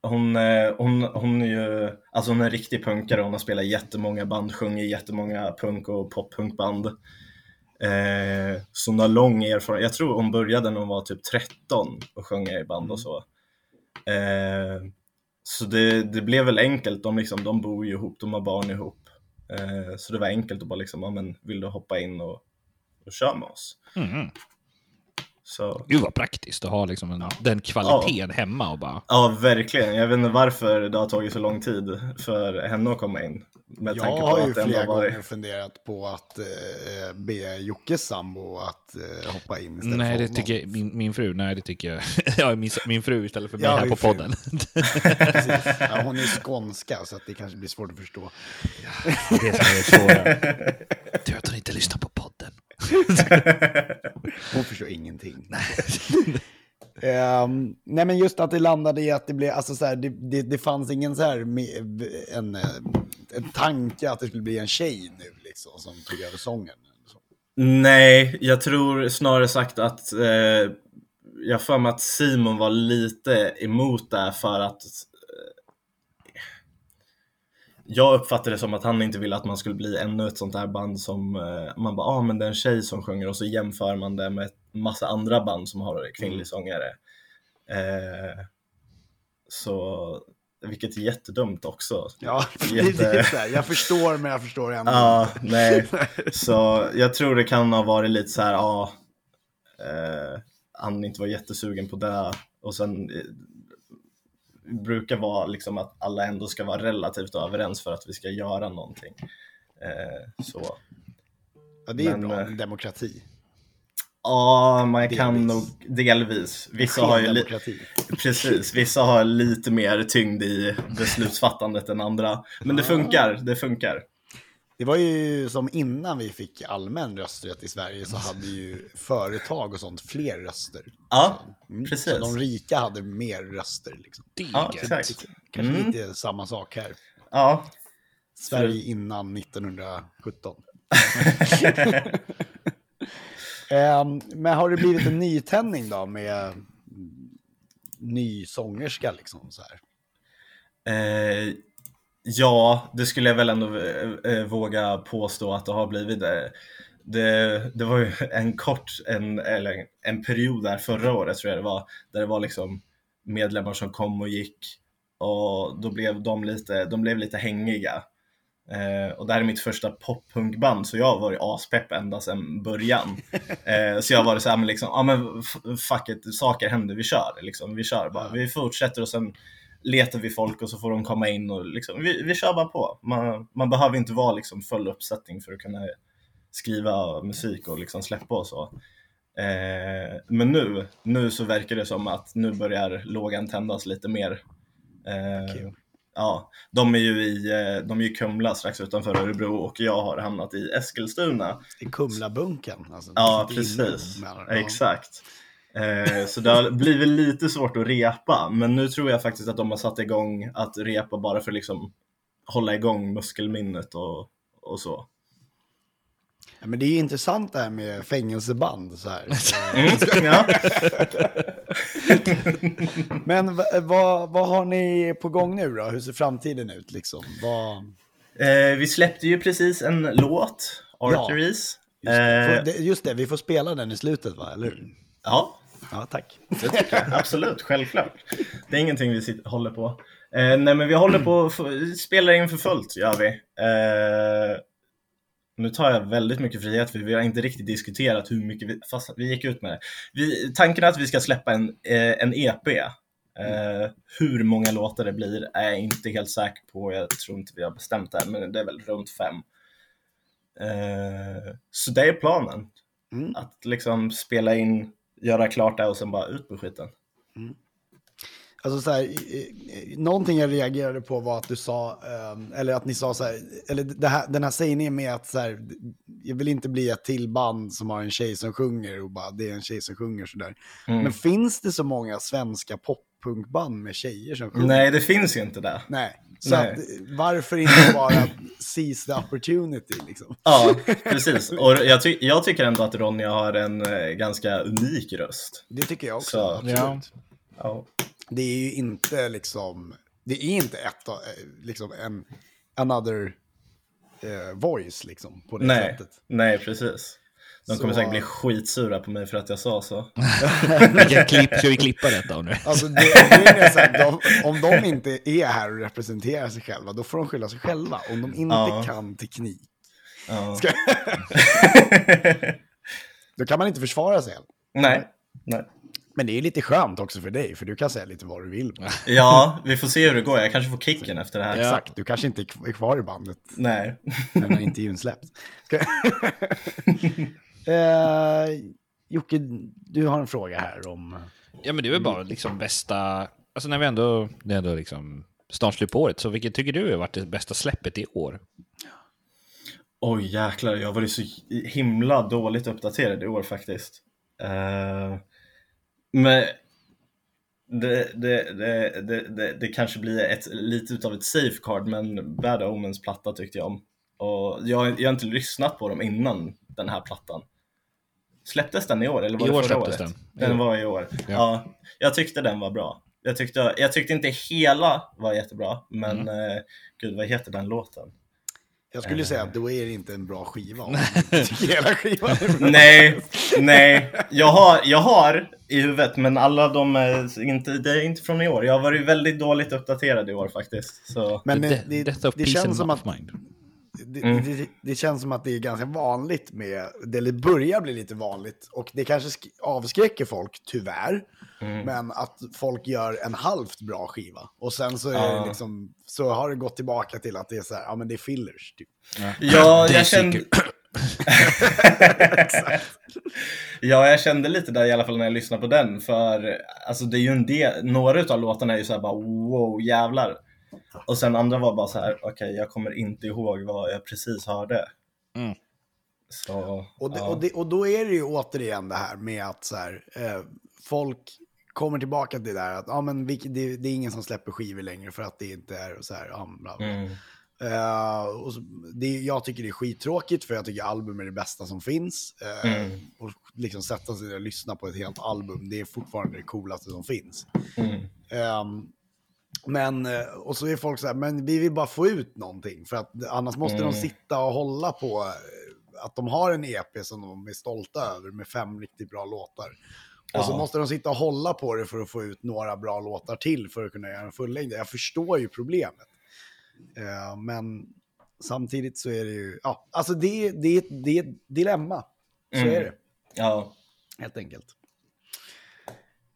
Speaker 4: Hon, eh, hon, hon är ju alltså hon är en riktig punkare. Hon har spelat jättemånga band, sjungit jättemånga punk och poppunkband. Eh, så hon har lång erfarenhet. Jag tror hon började när hon var typ 13 och sjunga i band och så. Eh, så det, det blev väl enkelt. De, liksom, de bor ju ihop, de har barn ihop. Eh, så det var enkelt att bara liksom, ja, men vill du hoppa in och, och köra med oss?
Speaker 2: Mm.
Speaker 4: Så
Speaker 2: Gud vad praktiskt att ha liksom en, den kvaliteten hemma och bara...
Speaker 4: Ja, verkligen. Jag vet inte varför det har tagit så lång tid för henne att komma in. Med
Speaker 1: Jag
Speaker 4: tanke på
Speaker 1: har ju
Speaker 4: det
Speaker 1: flera
Speaker 4: varit...
Speaker 1: gånger funderat på att eh, be Jockes sambo att eh, hoppa in istället
Speaker 2: Nej,
Speaker 1: för
Speaker 2: det tycker jag, min, min fru, nej det tycker jag. ja, min, min fru istället för mig
Speaker 1: Ja,
Speaker 2: här på
Speaker 1: fru.
Speaker 2: podden.
Speaker 1: Ja, hon är skånska så att det kanske blir svårt att förstå.
Speaker 2: det är som är svåra. Tur att hon inte lyssnar på podden.
Speaker 1: Hon förstår ingenting. Ehm, nej men just att det landade i att det blev, alltså så här, det, det, det fanns ingen så här, en, eh, en tanke att det skulle bli en tjej nu liksom som tog över sången. Så.
Speaker 4: Nej, jag tror snarare sagt att eh, jag för mig att Simon var lite emot det för att jag uppfattade det som att han inte ville att man skulle bli ännu ett sånt här band som eh, man bara, ah men det är en tjej som sjunger och så jämför man det med massa andra band som har kvinnlig sångare. Eh, så, vilket är jättedumt också.
Speaker 1: Ja,
Speaker 4: Jätte-
Speaker 1: det är så här, jag förstår men jag förstår ändå
Speaker 4: Ja,
Speaker 1: inte.
Speaker 4: nej. Så jag tror det kan ha varit lite så här, ja, eh, han inte var jättesugen på det. Och sen eh, brukar vara liksom att alla ändå ska vara relativt överens för att vi ska göra någonting. Eh, så.
Speaker 1: Ja, det är
Speaker 4: Men,
Speaker 1: bra,
Speaker 4: eh,
Speaker 1: demokrati.
Speaker 4: Ja, man kan
Speaker 1: Delvis.
Speaker 4: nog delvis. Vissa har ju. Precis, vissa har lite mer tyngd i beslutsfattandet än andra. Men det funkar, det funkar.
Speaker 1: Det var ju som innan vi fick allmän rösträtt i Sverige så hade ju företag och sånt fler röster.
Speaker 4: Ja,
Speaker 1: Mm,
Speaker 4: precis.
Speaker 1: Så de rika hade mer röster. Liksom.
Speaker 4: Ja, exakt.
Speaker 1: Kanske
Speaker 4: Mm.
Speaker 1: lite samma sak här.
Speaker 4: Ja,
Speaker 1: Sverige innan 1917. Ehm, men har det blivit en nytändning då med ny sångerska liksom så här?
Speaker 4: Eh, ja, det skulle jag väl ändå eh, eh, våga påstå att det har blivit det. Det, det var ju en kort, en, eller en period där förra året tror jag det var, där det var liksom medlemmar som kom och gick och då blev de lite, de blev lite hängiga. Eh, och det här är mitt första poppunkband så jag har varit aspepp ända sedan början. Eh, så jag har varit så här, men liksom, ja men f- fuck it, saker händer, vi kör liksom, vi kör bara. Vi fortsätter och sen letar vi folk och så får de komma in och liksom, vi, vi kör bara på. Man, man behöver inte vara liksom full uppsättning för att kunna skriva musik och liksom släppa och så. Eh, men nu, nu så verkar det som att nu börjar lågan tändas lite mer. Eh,
Speaker 1: Kul.
Speaker 4: ja, de är ju i eh, de är Kumla strax utanför Örebro och jag har hamnat i Eskilstuna.
Speaker 1: I Kumlabunken. Alltså,
Speaker 4: Ja, precis.
Speaker 1: ja.
Speaker 4: Exakt. Eh, så det har blivit lite svårt att repa, men nu tror jag faktiskt att de har satt igång att repa bara för liksom hålla igång muskelminnet och, och så.
Speaker 1: Ja, men det är intressant det här med fängelseband. Så här.
Speaker 4: Mm, ja.
Speaker 1: Men vad, vad har ni på gång nu då? Hur ser framtiden ut liksom? Vad...
Speaker 4: eh, vi släppte ju precis en låt, Arteries.
Speaker 1: Just, det.
Speaker 4: Eh,
Speaker 1: just det, vi får spela den i slutet va, eller hur?
Speaker 4: ja,
Speaker 1: Ja, tack.
Speaker 4: Det tycker jag. Absolut, självklart. Det är ingenting vi sitter, håller på. Eh, nej, men vi håller på spelar in för fullt, gör vi. Eh, nu tar jag väldigt mycket frihet för vi har inte riktigt diskuterat hur mycket vi, fast vi gick ut med det. Vi, tanken är att vi ska släppa en, eh, en EP Eh, hur många låtar det blir är jag inte helt säker på. Jag tror inte vi har bestämt det än, men det är väl runt fem. Eh, så det är planen.
Speaker 1: Mm.
Speaker 4: Att liksom spela in, göra klart det och sen bara ut på skiten.
Speaker 1: Alltså så här, någonting jag reagerade på var att du sa, eh, eller att ni sa så här, eller här, den här sägningen med att så här, jag vill inte bli ett till band som har en tjej som sjunger och bara det är en tjej som sjunger sådär.
Speaker 4: Mm.
Speaker 1: Men finns det så många svenska poppunkband med tjejer som sjunger?
Speaker 4: Nej, det finns ju inte det.
Speaker 1: Nej. Så. Att, eh, varför inte bara seize the opportunity liksom?
Speaker 4: Ja, precis. Och jag, ty- jag tycker ändå att Ronja har en eh, ganska unik röst.
Speaker 1: Det tycker jag också.
Speaker 4: Så,
Speaker 1: absolut.
Speaker 2: Ja.
Speaker 1: Det är ju inte liksom, det är inte ett, eh, liksom en, another eh, voice liksom på det
Speaker 4: Nej,
Speaker 1: sättet.
Speaker 4: nej, precis. De kommer
Speaker 1: Så-
Speaker 4: säkert bli skitsura på mig för att jag sa så.
Speaker 2: Klipp, ska vi klippa detta nu?
Speaker 1: Alltså det, det är så här, de, om de inte är här och representerar sig själva, då får de skylla sig själva. Om de inte
Speaker 4: Ja.
Speaker 1: kan teknik,
Speaker 4: Ja.
Speaker 1: Ska- då kan man inte försvara sig.
Speaker 4: nej, nej.
Speaker 1: Men det är lite skönt också för dig, för du kan säga lite vad du vill.
Speaker 4: Ja, vi får se hur det går. Jag kanske får kicken efter det här.
Speaker 1: Exakt, du kanske inte är kv- är kvar i bandet
Speaker 4: Nej.
Speaker 1: när intervjun släpps. Eh, Jocke, du har en fråga här om...
Speaker 2: Ja, men det är väl bara liksom bästa... Alltså när vi ändå, det är ändå liksom snart slut på året, så vilket tycker du har varit det bästa släppet i år?
Speaker 4: Oj jäklar, jag har varit så himla dåligt uppdaterad i år faktiskt. Eh, men det, det, det, det, det, det kanske blir ett, lite utav ett safeguard, men Bad Omens platta tyckte jag om. Och jag, jag har inte lyssnat på dem innan den här plattan. Släpptes den i år eller var
Speaker 2: I
Speaker 4: det
Speaker 2: år
Speaker 4: förra året?
Speaker 2: den.
Speaker 4: Den var i år. Ja.
Speaker 2: Ja.
Speaker 4: jag tyckte den var bra. Jag tyckte, jag tyckte inte hela var jättebra, men
Speaker 2: Mm.
Speaker 4: eh, gud vad heter den låten?
Speaker 1: Jag skulle säga att då är det inte en bra skiva. om hela skivan är bra.
Speaker 4: Nej, nej. Jag har, jag har i huvudet, men alla de är inte, det är inte från i år. Jag har varit väldigt dåligt uppdaterad i år faktiskt. Så.
Speaker 1: Men eh, det,
Speaker 2: of
Speaker 1: det
Speaker 2: Peace
Speaker 1: känns som att
Speaker 2: Mind.
Speaker 1: Det,
Speaker 4: Mm.
Speaker 1: det, det känns som att det är ganska vanligt med, det börjar bli lite vanligt och det kanske sk- avskräcker folk, tyvärr.
Speaker 4: Mm.
Speaker 1: Men att folk gör en halvt bra skiva och sen så, är
Speaker 4: Ja.
Speaker 1: det liksom, så har det gått tillbaka till att det är så här, ja men det är fillers. Typ.
Speaker 4: Ja,
Speaker 2: Det är
Speaker 4: jag kände... ja, jag kände lite där i alla fall när jag lyssnade på den. För alltså, det är ju en del, några av låtarna är ju så här bara wow, jävlar. Och sen andra var bara så här, okej, jag kommer inte ihåg vad jag precis hörde.
Speaker 2: Mm.
Speaker 1: Och,
Speaker 4: Så,
Speaker 1: det,
Speaker 4: ja.
Speaker 1: och, det, och då är det ju återigen det här med att så här, eh, folk kommer tillbaka till det där att ja, men vilk- det, det är ingen som släpper skivor längre för att det inte är så här. Ja, bla, bla.
Speaker 4: Mm.
Speaker 1: Eh, och så, det, jag tycker det är skittråkigt för jag tycker album är det bästa som finns. Eh,
Speaker 4: Mm.
Speaker 1: Och liksom sätta sig och lyssna på ett helt album, det är fortfarande det coolaste som finns.
Speaker 4: Mm.
Speaker 1: Ehm, men, eh, och så är folk så här, men vi vill bara få ut någonting. För att annars måste
Speaker 4: Mm.
Speaker 1: de sitta och hålla på eh, att de har en EP som de är stolta över med fem riktigt bra låtar. Och så
Speaker 4: Ja.
Speaker 1: måste de sitta och hålla på det för att få ut några bra låtar till för att kunna göra en fullängd. Jag förstår ju problemet. Eh, men samtidigt så är det ju, ja, alltså det, är- det, är- det är ett dilemma. Så
Speaker 4: Mm.
Speaker 1: är det,
Speaker 4: Ja.
Speaker 1: helt enkelt.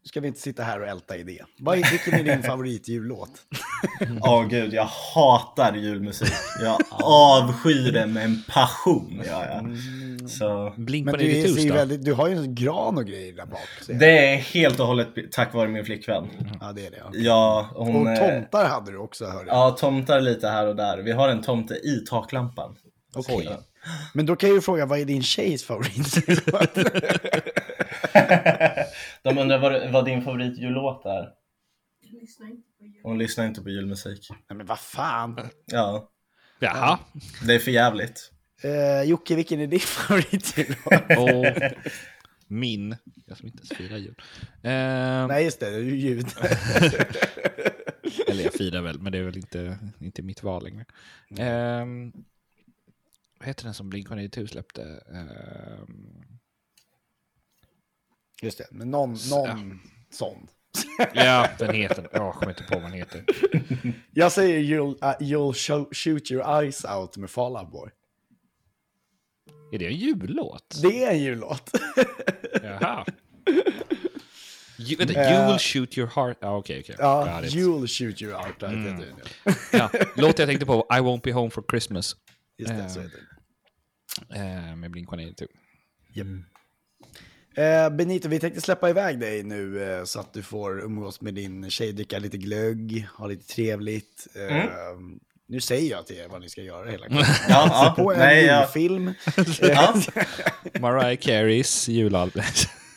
Speaker 1: Nu ska vi inte sitta här och älta i det. Vad är, vilken är din favoritjullåt?
Speaker 4: Åh gud, jag hatar julmusik. Jag avskyr det med en passion. Ja, ja. Så.
Speaker 2: Blink
Speaker 1: Men
Speaker 2: på
Speaker 1: du,
Speaker 2: 92 då?
Speaker 1: väldigt, du har ju en gran och grejer där bak.
Speaker 4: Det är helt och hållet tack vare min flickvän.
Speaker 1: Ja, det är det. Ja.
Speaker 4: Ja, hon...
Speaker 1: Och
Speaker 4: eh,
Speaker 1: tomtar hade du också, hörde jag.
Speaker 4: Ja, tomtar lite här och där. Vi har en tomte i taklampan.
Speaker 1: Okej. Men då kan jag ju fråga, vad är din tjejs favoritjullåt?
Speaker 4: De undrar vad, vad din favoritjullåt är. Hon lyssnar inte på julmusik.
Speaker 1: Nej, men vad fan.
Speaker 4: Ja,
Speaker 2: Jaha.
Speaker 4: det är för jävligt.
Speaker 1: Eh, Jocke, vilken är din favoritjullåt?
Speaker 2: Och min. Jag som inte ens firar jul. Ehm,
Speaker 1: Nej, just det, det är ju ljud.
Speaker 2: Eller jag firar väl, men det är väl inte, inte mitt val längre. Ehm, vad heter den som Blink-182 släppte? Ehm,
Speaker 1: Just det, men någon, någon sån.
Speaker 2: ja, den heter... Ja, jag kommer inte på vad den heter.
Speaker 1: Jag säger you'll, uh, you'll show, shoot your eyes out med Fall Out Boy.
Speaker 2: Är det en jullåt?
Speaker 1: Det är en jullåt.
Speaker 2: Jaha. You, vänta,
Speaker 1: Eh.
Speaker 2: you will shoot your heart... Ja, okej, okej.
Speaker 1: Ja. You'll shoot your heart out.
Speaker 2: Mm. Ja, låt jag tänkte på, I won't be home for Christmas.
Speaker 1: Just det, så
Speaker 2: Eh.
Speaker 1: heter den.
Speaker 2: Eh, med Blink-182.
Speaker 1: Eh, Benito, vi tänkte släppa iväg dig nu eh, så att du får umgås med din tjej, dricka lite glögg, ha lite trevligt. Eh, Nu säger jag till er vad ni ska göra hela kvällen.
Speaker 4: Ja, ja.
Speaker 1: På en
Speaker 4: Nej,
Speaker 1: julfilm.
Speaker 4: ja,
Speaker 2: Mariah Careys julalbum.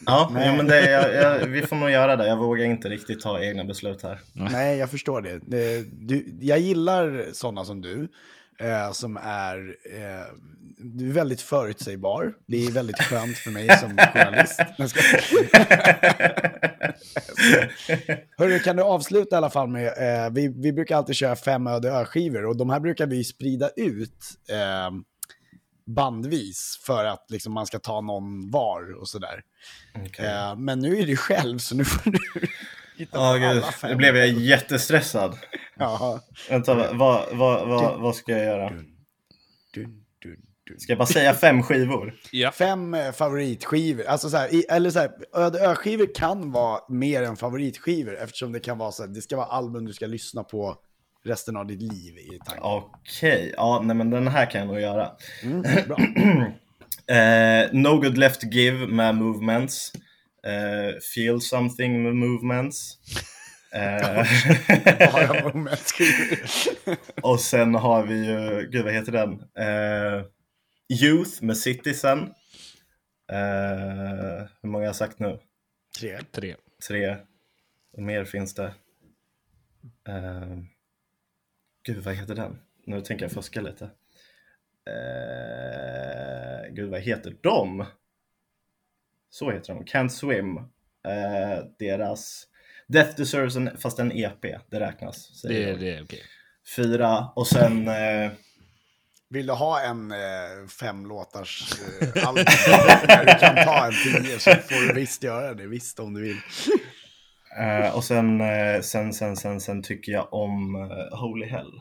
Speaker 4: ja jo, men det, jag, jag, vi får nog göra det. Jag vågar inte riktigt ta egna beslut här.
Speaker 1: Nej, jag förstår det. Eh, Du, jag gillar sådana som du, eh, som är, eh, väldigt förutsägbar. Det är väldigt skönt för mig som journalist. Hörru, kan du avsluta i alla fall med, eh, vi, vi brukar alltid köra fem öde ö-skivor och de här brukar vi sprida ut eh, bandvis för att liksom, man ska ta någon var och sådär. Eh, men nu är du själv så nu får du hitta
Speaker 4: gud.
Speaker 1: alla fem.
Speaker 4: Nu blev jag jättestressad.
Speaker 1: Ja.
Speaker 4: Vänta, vad, vad, vad, vad, ska jag göra? Ska jag bara säga fem skivor?
Speaker 2: ja.
Speaker 1: Fem eh, favoritskivor, alltså så här, i, eller så här, öde ö-skivor kan vara mer än favoritskivor eftersom det kan vara så här, det ska vara album du ska lyssna på resten av ditt liv i tanken.
Speaker 4: Okej, ja, nej men den här kan jag nog göra.
Speaker 1: Mm, bra.
Speaker 4: Eh, no Good Left Give med Movements. Eh, feel Something med Movements. Eh,
Speaker 1: Bara
Speaker 4: och sen har vi ju, gud vad heter den? Eh, Youth med Citizen. Eh, hur många har jag sagt nu?
Speaker 1: Tre.
Speaker 2: Tre.
Speaker 4: Tre. Och mer finns det. Eh, gud, vad heter den? Nu tänker jag fuska lite. Eh, gud, vad heter de? Så heter de. Can't Swim. Eh, deras Death Deserves an, fast en EP, det räknas. säger
Speaker 2: Det,
Speaker 4: jag.
Speaker 2: det är okej.
Speaker 4: Fyra och sen eh,
Speaker 1: Vill du ha en eh, fem låtars eh, album där du kan ta en tio så får du visst göra det, visst om du vill.
Speaker 4: eh, och sen, eh, sen, sen, sen, sen tycker jag om eh, Holy Hell.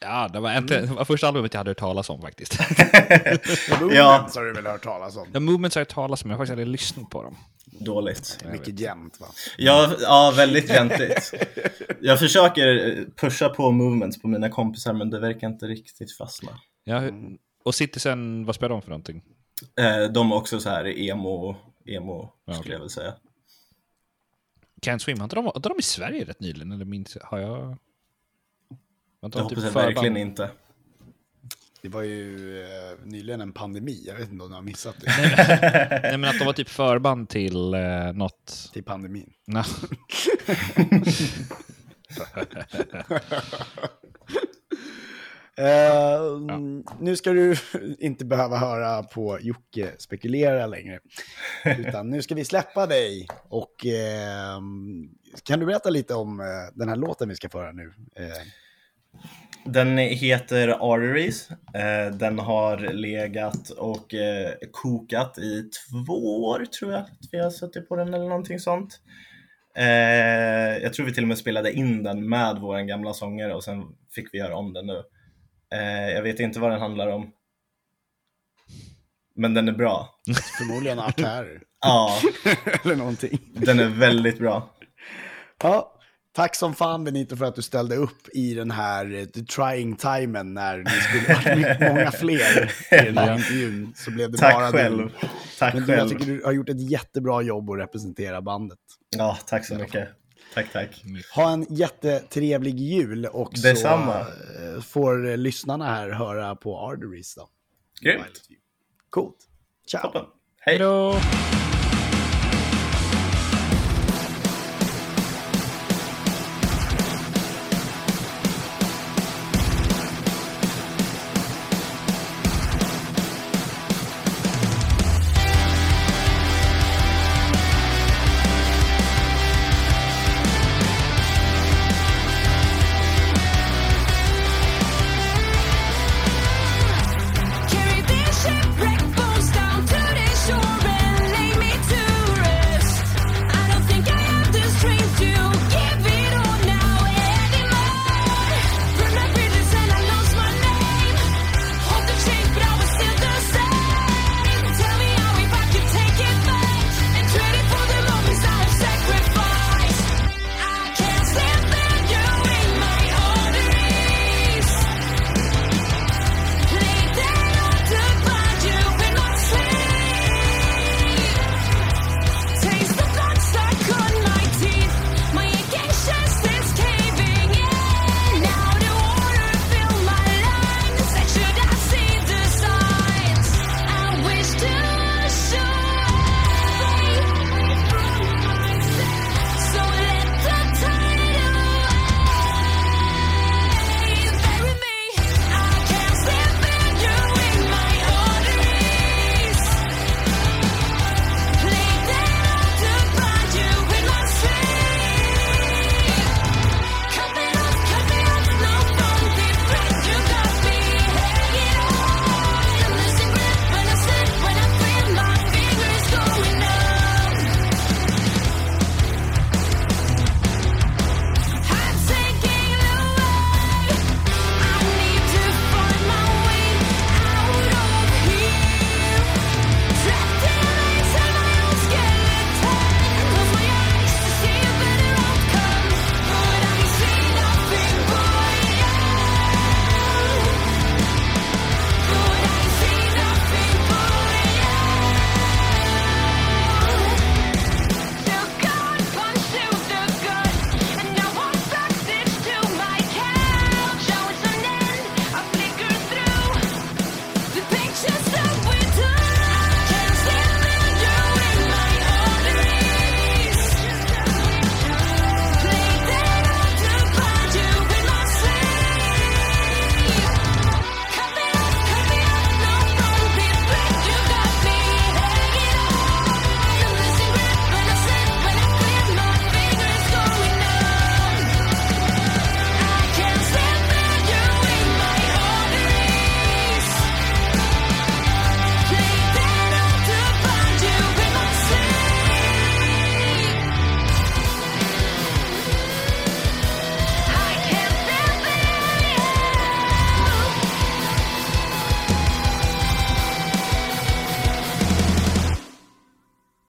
Speaker 2: Ja, det var, inte, det var första albumet jag hade hört talas om faktiskt.
Speaker 1: Movements har du väl hört talas om?
Speaker 2: The Movements har jag hört talas om, jag har faktiskt aldrig lyssnat på dem.
Speaker 4: Dåligt.
Speaker 1: Mycket jämnt va?
Speaker 4: Ja, ja, väldigt väntigt. Jag försöker pusha på movements på mina kompisar men det verkar inte riktigt fastna.
Speaker 2: Ja, och Citizen, vad spelar de för någonting?
Speaker 4: Eh, De är också så här emo, emo
Speaker 2: Ja,
Speaker 4: skulle jag väl säga.
Speaker 2: Can't Swim, inte de, inte de i Sverige rätt nyligen? Eller minns, har jag... Inte
Speaker 4: Det
Speaker 2: de typ
Speaker 4: hoppas jag verkligen inte.
Speaker 1: Det var ju eh, nyligen en pandemi, jag vet inte om du har missat det.
Speaker 2: Nej men att de var typ förband till eh, något...
Speaker 1: Till pandemin.
Speaker 2: Nej.
Speaker 1: Eh, Nu ska du inte behöva höra på Jocke spekulera längre. Utan nu ska vi släppa dig. Och eh, kan du berätta lite om eh, den här låten vi ska föra nu?
Speaker 4: Den heter Arteries. Eh, Den har legat och eh, kokat i två år tror jag. att Vi har suttit på den eller någonting sånt. Eh, Jag tror vi till och med spelade in den med vår gamla sångare och sen fick vi göra om den nu. Jag vet inte vad den handlar om. Men den är bra.
Speaker 1: förmodligen artärer.
Speaker 4: Ja,
Speaker 1: Eller någonting.
Speaker 4: den är väldigt bra.
Speaker 1: Ja, tack som fan Benito för att du ställde upp i den här eh, the trying timen när ni skulle varit många fler i den här intervjun. Så blev det bara
Speaker 4: Tack
Speaker 1: du.
Speaker 4: själv. Tack
Speaker 1: Men du, jag
Speaker 4: själv.
Speaker 1: tycker du har gjort ett jättebra jobb att representera bandet.
Speaker 4: Ja, tack så mycket. Tack, tack.
Speaker 1: Ha en jättetrevlig jul och
Speaker 4: Detsamma.
Speaker 1: så eh, får lyssnarna här höra på Arteries då.
Speaker 4: Grymt.
Speaker 1: Coolt. Ciao.
Speaker 4: Toppen. Hej.
Speaker 2: Hejdå!